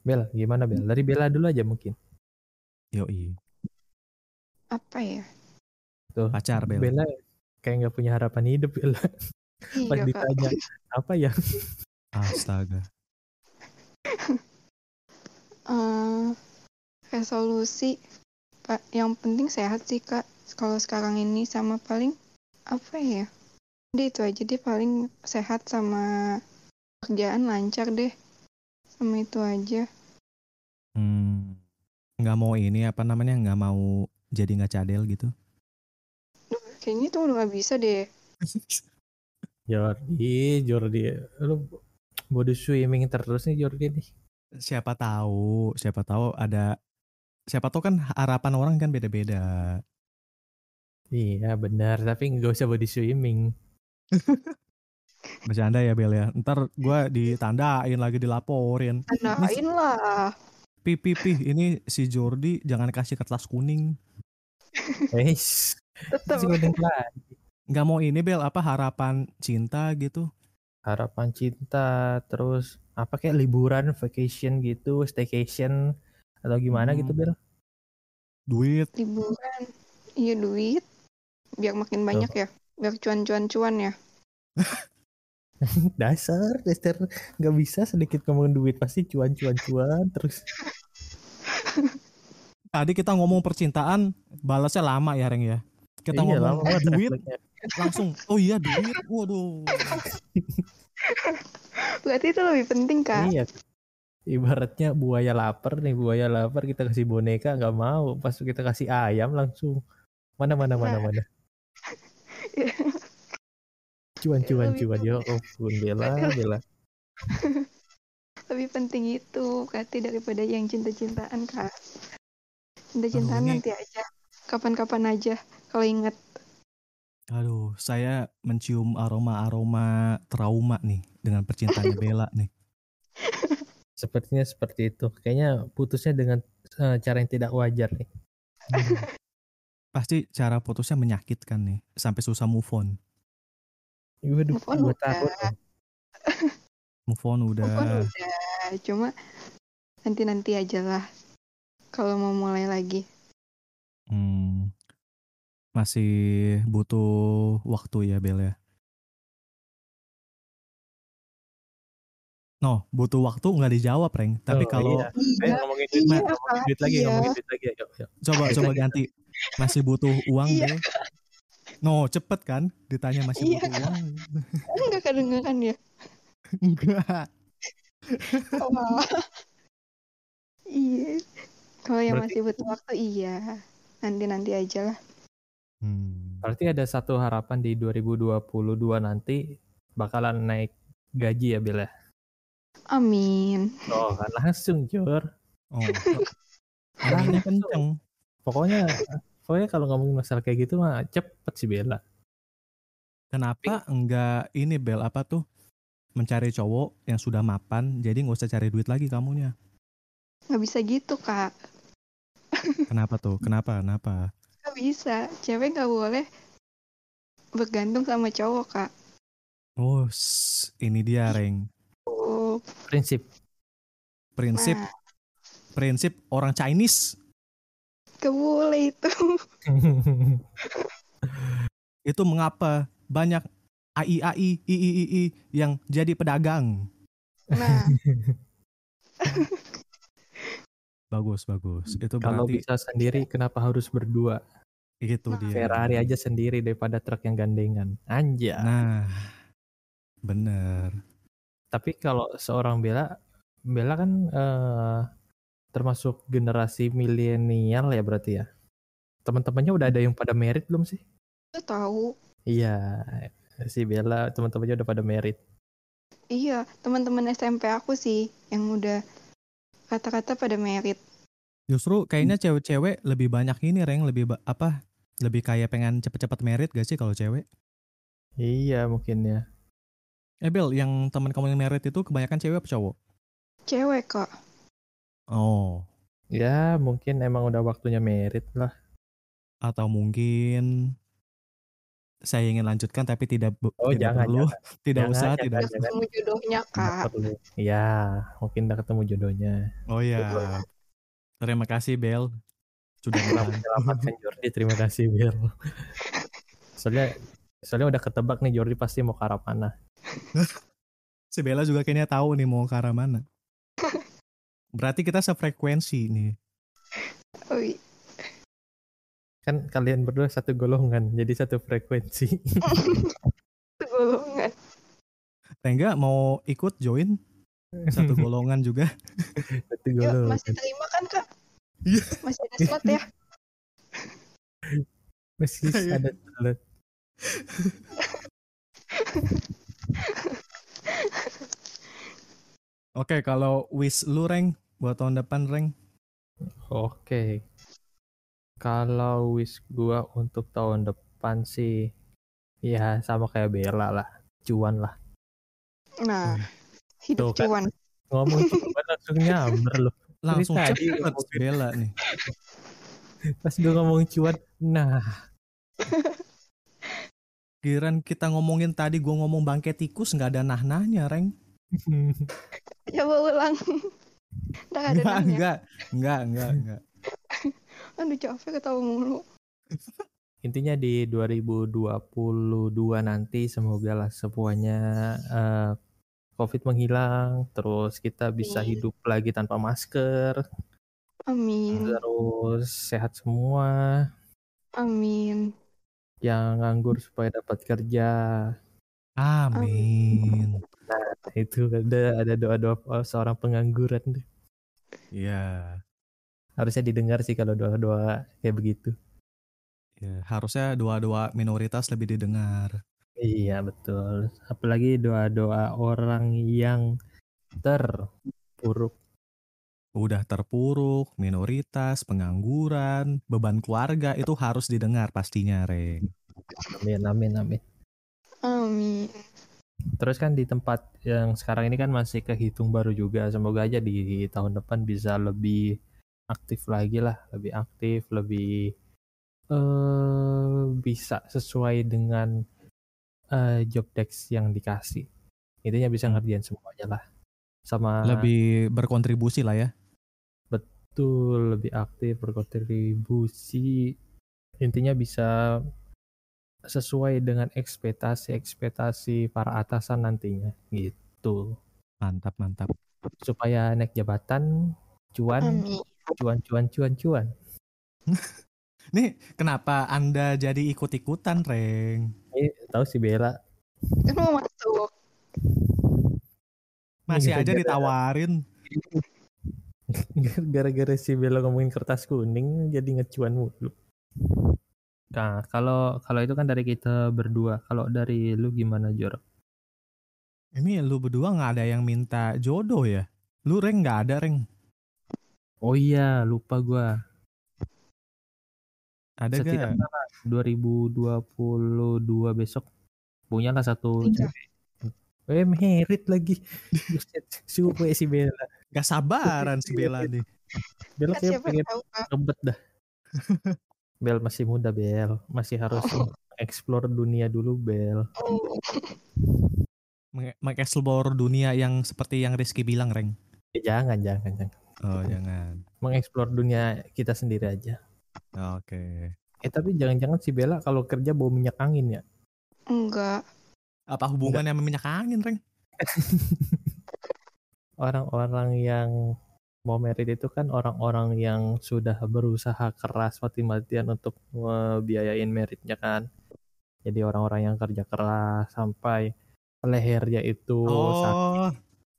Bel, gimana Bel? Dari Bella dulu aja mungkin. Yoi. Apa ya? Tuh, Pacar Bel. Bella kayak nggak punya harapan hidup Bella. Pas Iya kak. ditanya apa ya? Astaga. Eh, resolusi. Yang penting sehat sih kak. Kalau sekarang ini sama paling apa ya? Udah itu aja deh paling sehat sama kerjaan lancar deh. Sama itu aja. Hmm, nggak mau ini apa namanya nggak mau jadi nggak cadel gitu. Duh, kayaknya tuh udah gak bisa deh. Jordi, Jordi, lu body swimming terus nih Jordi nih. siapa tahu, siapa tahu ada siapa tahu kan harapan orang kan beda-beda. Iya benar, tapi nggak usah body swimming. Bercanda ya Bel ya. Ntar gue ditandain lagi dilaporin. Tandain lah. Pi pi pi ini si Jordi jangan kasih kertas kuning. Eish. Tetap. Nggak mau ini Bel apa harapan cinta gitu. Harapan cinta, terus apa kayak liburan, vacation gitu, staycation atau gimana Hmm. gitu Bel? Duit. Liburan. Iya duit. Biar makin banyak ya. Biar cuan-cuan-cuan ya. Dasar, dasar nggak bisa sedikit ngomong duit pasti cuan cuan cuan terus. Tadi kita ngomong percintaan, balasnya lama ya Reng ya. Kita Iya, lama ngomong banget duit refleksnya. langsung. Oh iya duit. Waduh. Berarti itu lebih penting kak. Iya. Ibaratnya buaya lapar nih, buaya lapar kita kasih boneka nggak mau, pas kita kasih ayam langsung mana mana mana Nah. mana. Cuan cuan cuan ya ampun bela bela. Lebih penting itu berarti daripada yang cinta-cintaan kak. Cinta-cintaan ini- nanti aja. Kapan-kapan aja. Kalau inget. Aduh, saya mencium aroma-aroma trauma nih dengan percintaannya Bella nih. Sepertinya seperti itu. Kayaknya putusnya dengan eh, cara yang tidak wajar nih. Hmm. Pasti cara putusnya menyakitkan nih, sampai susah move on. Waduh, Move on udah. tahun. loh. Move on udah. Move on udah. Cuma nanti-nanti aja lah. Kalau mau mulai lagi. Hmm, masih butuh waktu ya Bel ya. No, butuh waktu nggak dijawab, Reng. Tapi Oh, kalau iya. Ayo Iya. ngomongin duit, Iya, ngomongin duit lagi, iya. ngomongin duit lagi. Yuk, yuk. coba coba ganti, masih butuh uang Iya. Bel? No, cepet kan? Ditanya masih Iya. butuh uang? Enggak kedengeran ya? Enggak. Oh. iya. Kalau yang Berarti- masih butuh waktu iya. Nanti-nanti aja lah. Hmm. Berarti ada satu harapan di 2022 nanti bakalan naik gaji ya Bel ya? Amin. Oh kan langsung Jor. Oh. Anginnya kenceng. Pokoknya pokoknya kalau ngomongin masalah kayak gitu mah cepet sih Bella. Kenapa enggak ini Bel apa tuh? Mencari cowok yang sudah mapan, jadi nggak usah cari duit lagi kamunya. Nggak bisa gitu, Kak. Kenapa tuh? Kenapa? Kenapa? Nggak bisa. Cewek nggak boleh bergantung sama cowok, Kak. Oh, ini dia Reng. Prinsip. Prinsip nah, prinsip orang Chinese boleh itu. itu mengapa banyak AI AI I I I, I yang jadi pedagang. Nah, Bagus, bagus. Itu Kalau berarti bisa sendiri kenapa harus berdua? itu Nah, dia. Ferrari aja sendiri daripada truk yang gandengan. Anja. Nah, bener. Tapi kalau seorang Bella, Bella kan eh, termasuk generasi milenial ya berarti ya. Teman-temannya udah ada yang pada merit belum sih? itu tahu. Iya, si Bella teman-temannya udah pada merit. Iya, teman-teman SMP aku sih yang udah kata-kata pada merit. Justru kayaknya cewek-cewek lebih banyak ini Reng, lebih apa? Lebih kayak pengen cepet-cepet merit gak sih kalau cewek? Iya mungkin ya. Eh Bel, yang teman kamu yang merit itu kebanyakan cewek apa cowok? Cewek kok. Oh, Ya mungkin emang udah waktunya merit lah. atau mungkin saya ingin lanjutkan tapi tidak bu- Oh, tidak jangan, perlu, tidak Jangan, usah, jangan, tidak jangan. ketemu jodohnya, Kak. perlu. Ya mungkin udah ketemu jodohnya. Oh ya. Terima kasih Bel. Sudah menyelamatkan Jordi. Terima kasih Bel. Soalnya soalnya udah ketebak nih Jordi pasti mau ke arah mana. Si Bella juga kayaknya tahu nih mau ke arah mana. Berarti kita sefrekuensi nih. Oh, iya. Kan kalian berdua satu golongan, jadi satu frekuensi. Itu golongan. Tengga mau ikut join satu golongan juga. satu Yuk, golongan. masih terima kan, Kak? Iya. Masih ada slot ya? Masih Iya. ada slot. Oke, kalau wish lu Reng buat tahun depan Reng. Oke. Kalau wish gua untuk tahun depan sih ya sama kayak Bella lah, cuan lah. Nah, hidup Tuh kan. cuan. Ngomong cuan langsung nyamber loh. Langsung tadi. Bella nih. Pas gue ngomong cuan, nah Kiran kita ngomongin tadi gue ngomong bangke tikus nggak ada nah-nahnya, Reng. Coba ulang. Ntar ada Enggak, nanya. enggak, enggak, enggak, enggak. Aduh capek ketawa mulu. intinya di 2022 nanti semoga lah semuanya eh, COVID menghilang, terus kita bisa Amin. hidup lagi tanpa masker, Amin. terus sehat semua, Amin. Yang nganggur supaya dapat kerja. Amin. Itu ada ada doa-doa seorang pengangguran tuh. Iya. Harusnya didengar sih kalau doa-doa kayak begitu. Ya, harusnya doa-doa minoritas lebih didengar. Iya betul. Apalagi doa-doa orang yang terpuruk. Udah terpuruk, minoritas, pengangguran, beban keluarga itu harus didengar pastinya, Reng. Amin amin amin. Amin. Terus kan di tempat yang sekarang ini kan masih kehitung baru juga. Semoga aja di tahun depan bisa lebih aktif lagi lah, lebih aktif, lebih eh bisa sesuai dengan eh, job desk yang dikasih. Intinya bisa Hmm. ngerjain semuanya lah. Sama Lebih berkontribusi lah ya. Betul, lebih aktif, berkontribusi. Intinya bisa sesuai dengan ekspektasi-ekspektasi para atasan nantinya gitu. Mantap, mantap. Supaya naik jabatan, cuan, Amin. cuan, cuan, cuan, cuan. Nih, kenapa Anda jadi ikut-ikutan, Reng? Ini tahu si Bella Kan mau masuk. Masih Gara-gara- aja ditawarin. gara-gara si Bella ngomongin kertas kuning jadi ngecuan mulu. Nah, kalau kalau itu kan dari kita berdua. Kalau dari lu gimana, Jor? Ini lu berdua nggak ada yang minta jodoh ya? Lu, Reng, nggak ada, Reng. Oh iya, lupa gua. Ada gak? Setidaknya 2022 besok punya lah satu cewek. Eh merit lagi. Suwe si Bella. Gak sabaran si Bella nih. Bella Kan kayak siapa pengen ngebet dah. Bel masih muda Bel, masih harus explore dunia dulu Bel. Oh, Meng- Mengeksplor dunia yang seperti yang Rizky bilang, Reng. Ya, jangan jangan jangan. Oh, jangan. Mengeksplor dunia kita sendiri aja. Oke. Eh tapi jangan-jangan si Bella kalau kerja bawa minyak angin ya. enggak. Apa hubungannya sama minyak angin, Reng? Orang-orang yang mau merit itu kan orang-orang yang sudah berusaha keras mati-matian untuk ngebiayain meritnya kan. Jadi orang-orang yang kerja keras sampai lehernya itu sakit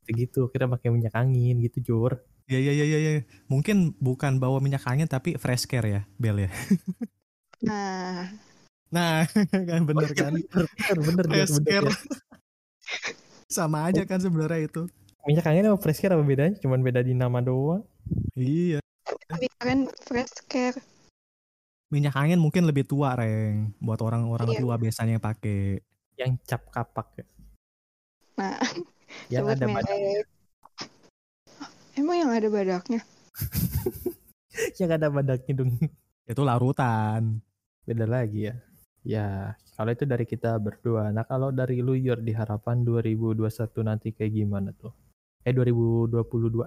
Oh, gitu. Kira pakai minyak angin gitu Jor. ya ya ya ya ya. Mungkin bukan bawa minyak angin tapi fresh care ya, Bel ya. Nah, Nah, kan bener kan? bener bener, bener, Fresh bener, care. bener. Sama aja kan sebenarnya itu. Minyak angin sama fresh care apa bedanya? Cuman beda di nama doang. Iya. tapi kan fresh care. Minyak angin mungkin lebih tua, Reng. Buat orang-orang Iya. tua biasanya yang pakai. Yang cap kapak ya. Nah, Yang ada badak, merek. Emang yang ada badaknya? yang ada badaknya dong. Itu larutan. Beda lagi ya. Ya, kalau itu dari kita berdua. Nah, kalau dari lu Yor di harapan 2021 nanti kayak gimana tuh? Eh 2022.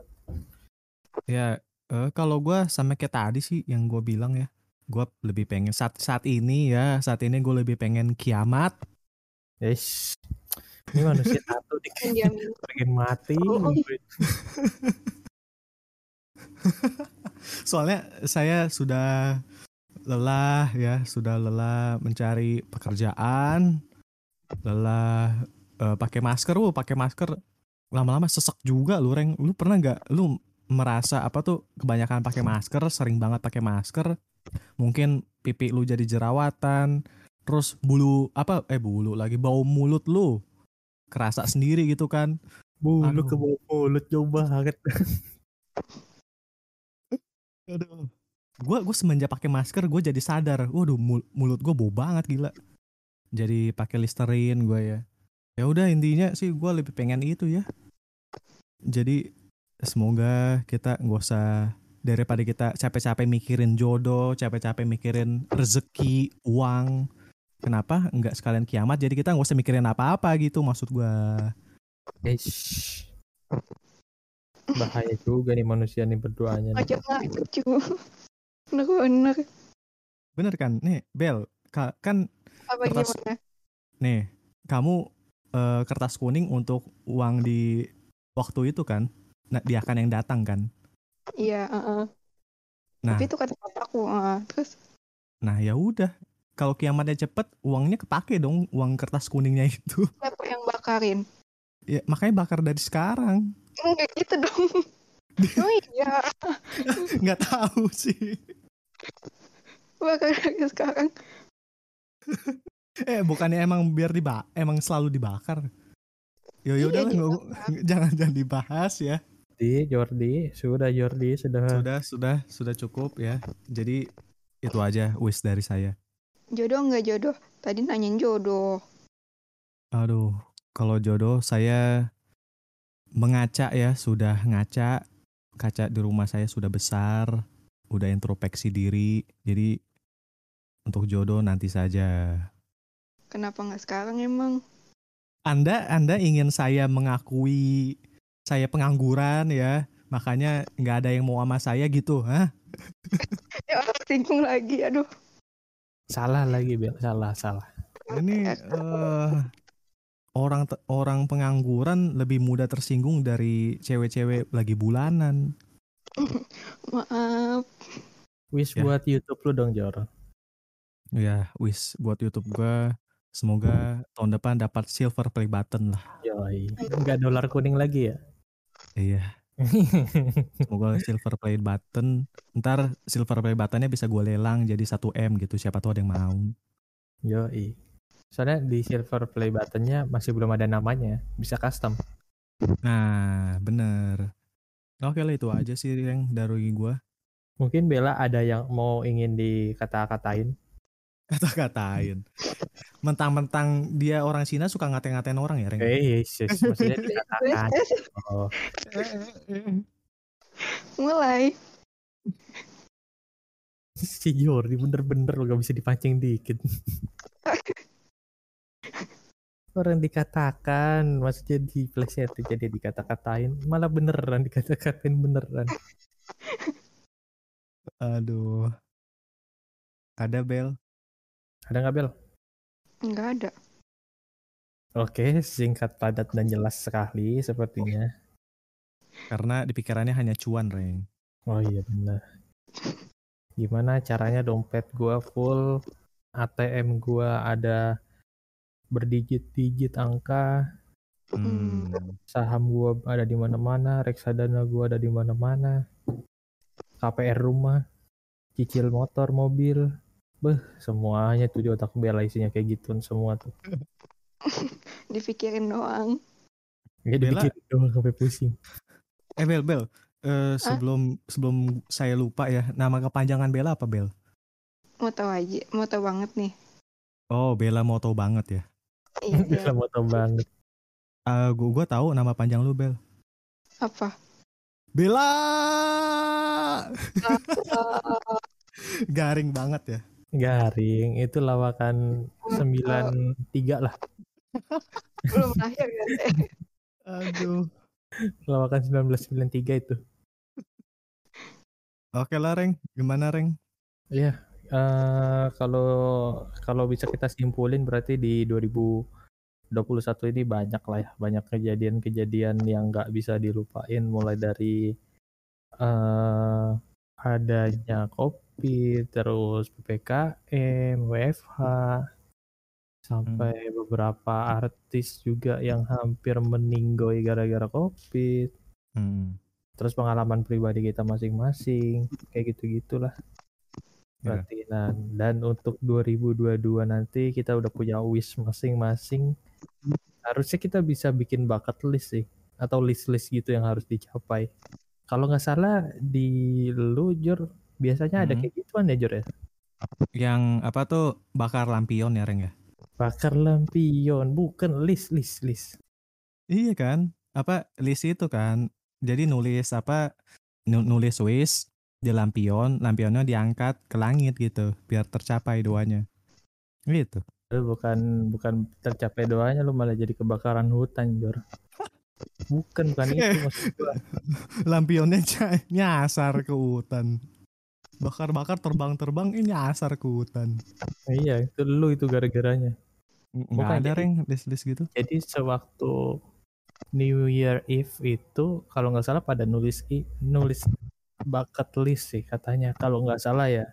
Ya, eh, kalau gua sama kayak tadi sih yang gue bilang ya. Gue lebih pengen saat saat ini ya, saat ini gue lebih pengen kiamat. Yes. Ini manusia satu pengen mati. Oh. Soalnya saya sudah lelah ya, sudah lelah mencari pekerjaan, lelah eh, pakai masker, uh, pakai masker lama-lama sesek juga lu, Reng. Lu pernah nggak lu merasa apa tuh kebanyakan pakai masker, sering banget pakai masker, mungkin pipi lu jadi jerawatan, terus bulu apa eh bulu lagi bau mulut lu kerasa sendiri gitu kan. Bulu Aduh. ke bawah mulut jauh banget. Aduh. Gue gue semenjak pakai masker gue jadi sadar, waduh mul- mulut gue bau banget gila. Jadi pakai Listerine gue ya. Ya udah intinya sih gue lebih pengen itu ya jadi semoga kita nggak usah daripada kita capek-capek mikirin jodoh capek-capek mikirin rezeki uang kenapa nggak sekalian kiamat jadi kita nggak usah mikirin apa-apa gitu maksud gue Eish. Bahaya juga nih manusia nih berduanya. aja nggak cu bener-bener bener kan nih Bel ka- kan apa Kertas. gimana nih kamu eh, kertas kuning untuk uang di waktu itu kan? Nah, dia akan yang datang kan? Iya heeh. nah. Tapi itu kata papaku heeh. terus? Nah ya udah. Kalau kiamatnya cepet uangnya kepake dong uang kertas kuningnya itu. Siapa yang bakarin? Ya makanya bakar dari sekarang. Enggak gitu dong. Oh iya. Nggak tahu sih. Bakar dari sekarang eh bukannya emang biar diba emang selalu dibakar? Yo Iya, yo udah lah, dibakar. nggak- jangan jangan dibahas ya. Jordi, Jordi, sudah Jordi, sudah. sudah sudah sudah cukup ya. Jadi itu aja wish dari saya. Jodoh nggak jodoh? Tadi nanyain jodoh. Aduh kalau jodoh saya mengaca ya sudah ngaca. Kaca di rumah saya sudah besar udah introspeksi diri. Jadi untuk jodoh nanti saja kenapa nggak sekarang emang Anda Anda ingin saya mengakui saya pengangguran ya makanya nggak ada yang mau sama saya gitu hah ya orang singgung lagi aduh Salah lagi, Bel. Salah, salah. ini eh, orang orang pengangguran lebih mudah tersinggung dari cewek-cewek lagi bulanan maaf Wish Ya. buat YouTube lu dong, Jor. ya wish buat YouTube gua semoga tahun depan dapat silver play button lah Yoi. Enggak dolar kuning lagi ya? iya semoga silver play button ntar silver play buttonnya bisa gue lelang jadi 1 m gitu siapa tahu ada yang mau Yoi. Soalnya di silver play buttonnya masih belum ada namanya. Bisa custom. Nah, bener. Oke lah itu aja sih yang dari gua Mungkin Bella ada yang mau ingin dikata-katain. Kata-katain. Mentang-mentang dia orang Cina suka ngate-ngatain orang ya, Reng? Eh, yes, yes. Maksudnya dikatakan. Oh, mulai si Jordi bener-bener lo gak bisa dipancing dikit. Orang dikatakan, maksudnya di plesetin jadi dikata-katain, malah beneran dikata-katain beneran. Aduh. Ada Bel. Ada nggak Bel? nggak ada Oke, singkat padat dan jelas sekali sepertinya. Karena di pikirannya hanya cuan, Reng. Oh iya benar. Gimana caranya dompet gua full, ATM gua ada berdigit-digit angka, Hmm. saham gua ada di mana-mana, reksadana gua ada di mana-mana, KPR rumah, cicil motor, mobil, beh semuanya tuh di otak bela isinya kayak gituan semua tuh. dipikirin doang Ya dibikin doang sampai pusing. Eh Bel, Bel. Eh, sebelum sebelum saya lupa ya, nama kepanjangan Bella apa Bel? mau tahu aja mau tahu banget nih Oh, Bella mau tahu banget ya. iya Bella mau tau banget. Eh, gua gua tahu nama panjang lu Bel. apa Bella. Garing banget ya. Garing itu lawakan 93 lah. belum lahir kan Aduh. Lawakan 1993 itu. Oke lah, Reng. Gimana, Reng? Iya, eh kalau kalau bisa kita simpulin berarti di 2021 ini banyak lah ya, banyak kejadian-kejadian yang nggak bisa dilupain mulai dari eh adanya terus PPKM, WFH, sampai beberapa artis juga yang hampir meninggoy gara-gara COVID. Hmm. Terus pengalaman pribadi kita masing-masing, kayak gitu-gitulah. Berarti nah, dan untuk 2022 nanti kita udah punya wish masing-masing. Harusnya kita bisa bikin bucket list sih atau list-list gitu yang harus dicapai. Kalau nggak salah di lu Jor biasanya ada Hmm. kayak gituan ya Jor ya. Yang apa tuh bakar lampion ya, Reng ya? bakar lampion bukan list list list Iya kan? Apa list itu kan? Jadi nulis apa? nu- Nulis wish di lampion, lampionnya diangkat ke langit gitu, biar tercapai doanya. Gitu. Lu bukan bukan tercapai doanya lu malah jadi kebakaran hutan Jor bukan bukan itu maksud gua Lampionnya nyasar ke hutan. Bakar-bakar terbang-terbang ini nyasar ke hutan. iya itu lu itu gara-garanya Nggak Bukan, ada jadi- reng list-list gitu. jadi sewaktu New Year Eve itu kalau nggak salah pada nulis i- nulis bucket list sih katanya kalau nggak salah ya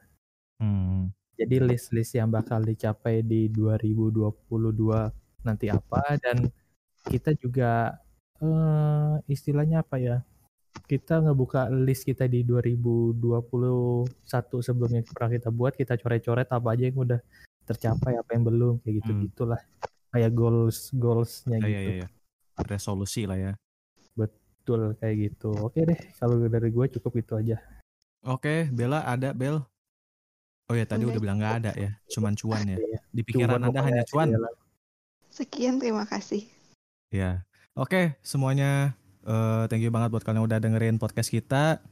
Hmm. jadi list-list yang bakal dicapai di 2022 nanti apa dan kita juga eh, istilahnya apa ya kita ngebuka list kita di 2021 sebelumnya pernah kita buat kita coret-coret apa aja yang udah tercapai apa yang belum kayak gitu Hmm. gitulah kayak goals goalsnya Ya, gitu ya, ya, ya. Resolusi lah ya. betul kayak gitu oke deh kalau dari gue cukup itu aja Oke, Bella ada Bel. Oh ya tadi Udah. udah bilang nggak ada ya, cuman cuan ya. Iya. Di pikiran Cuman Anda hanya cuan. Sekian, terima kasih. Ya. Oke, semuanya eh, thank you banget buat kalian yang udah dengerin podcast kita.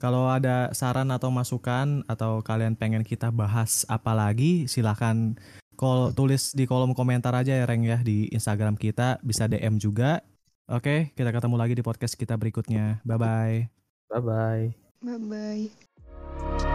Kalau ada saran atau masukan atau kalian pengen kita bahas apa lagi, silahkan call, tulis di kolom komentar aja ya Reng ya di Instagram kita, bisa DM juga. Oke, kita ketemu lagi di podcast kita berikutnya. Bye bye. bye bye Bye-bye.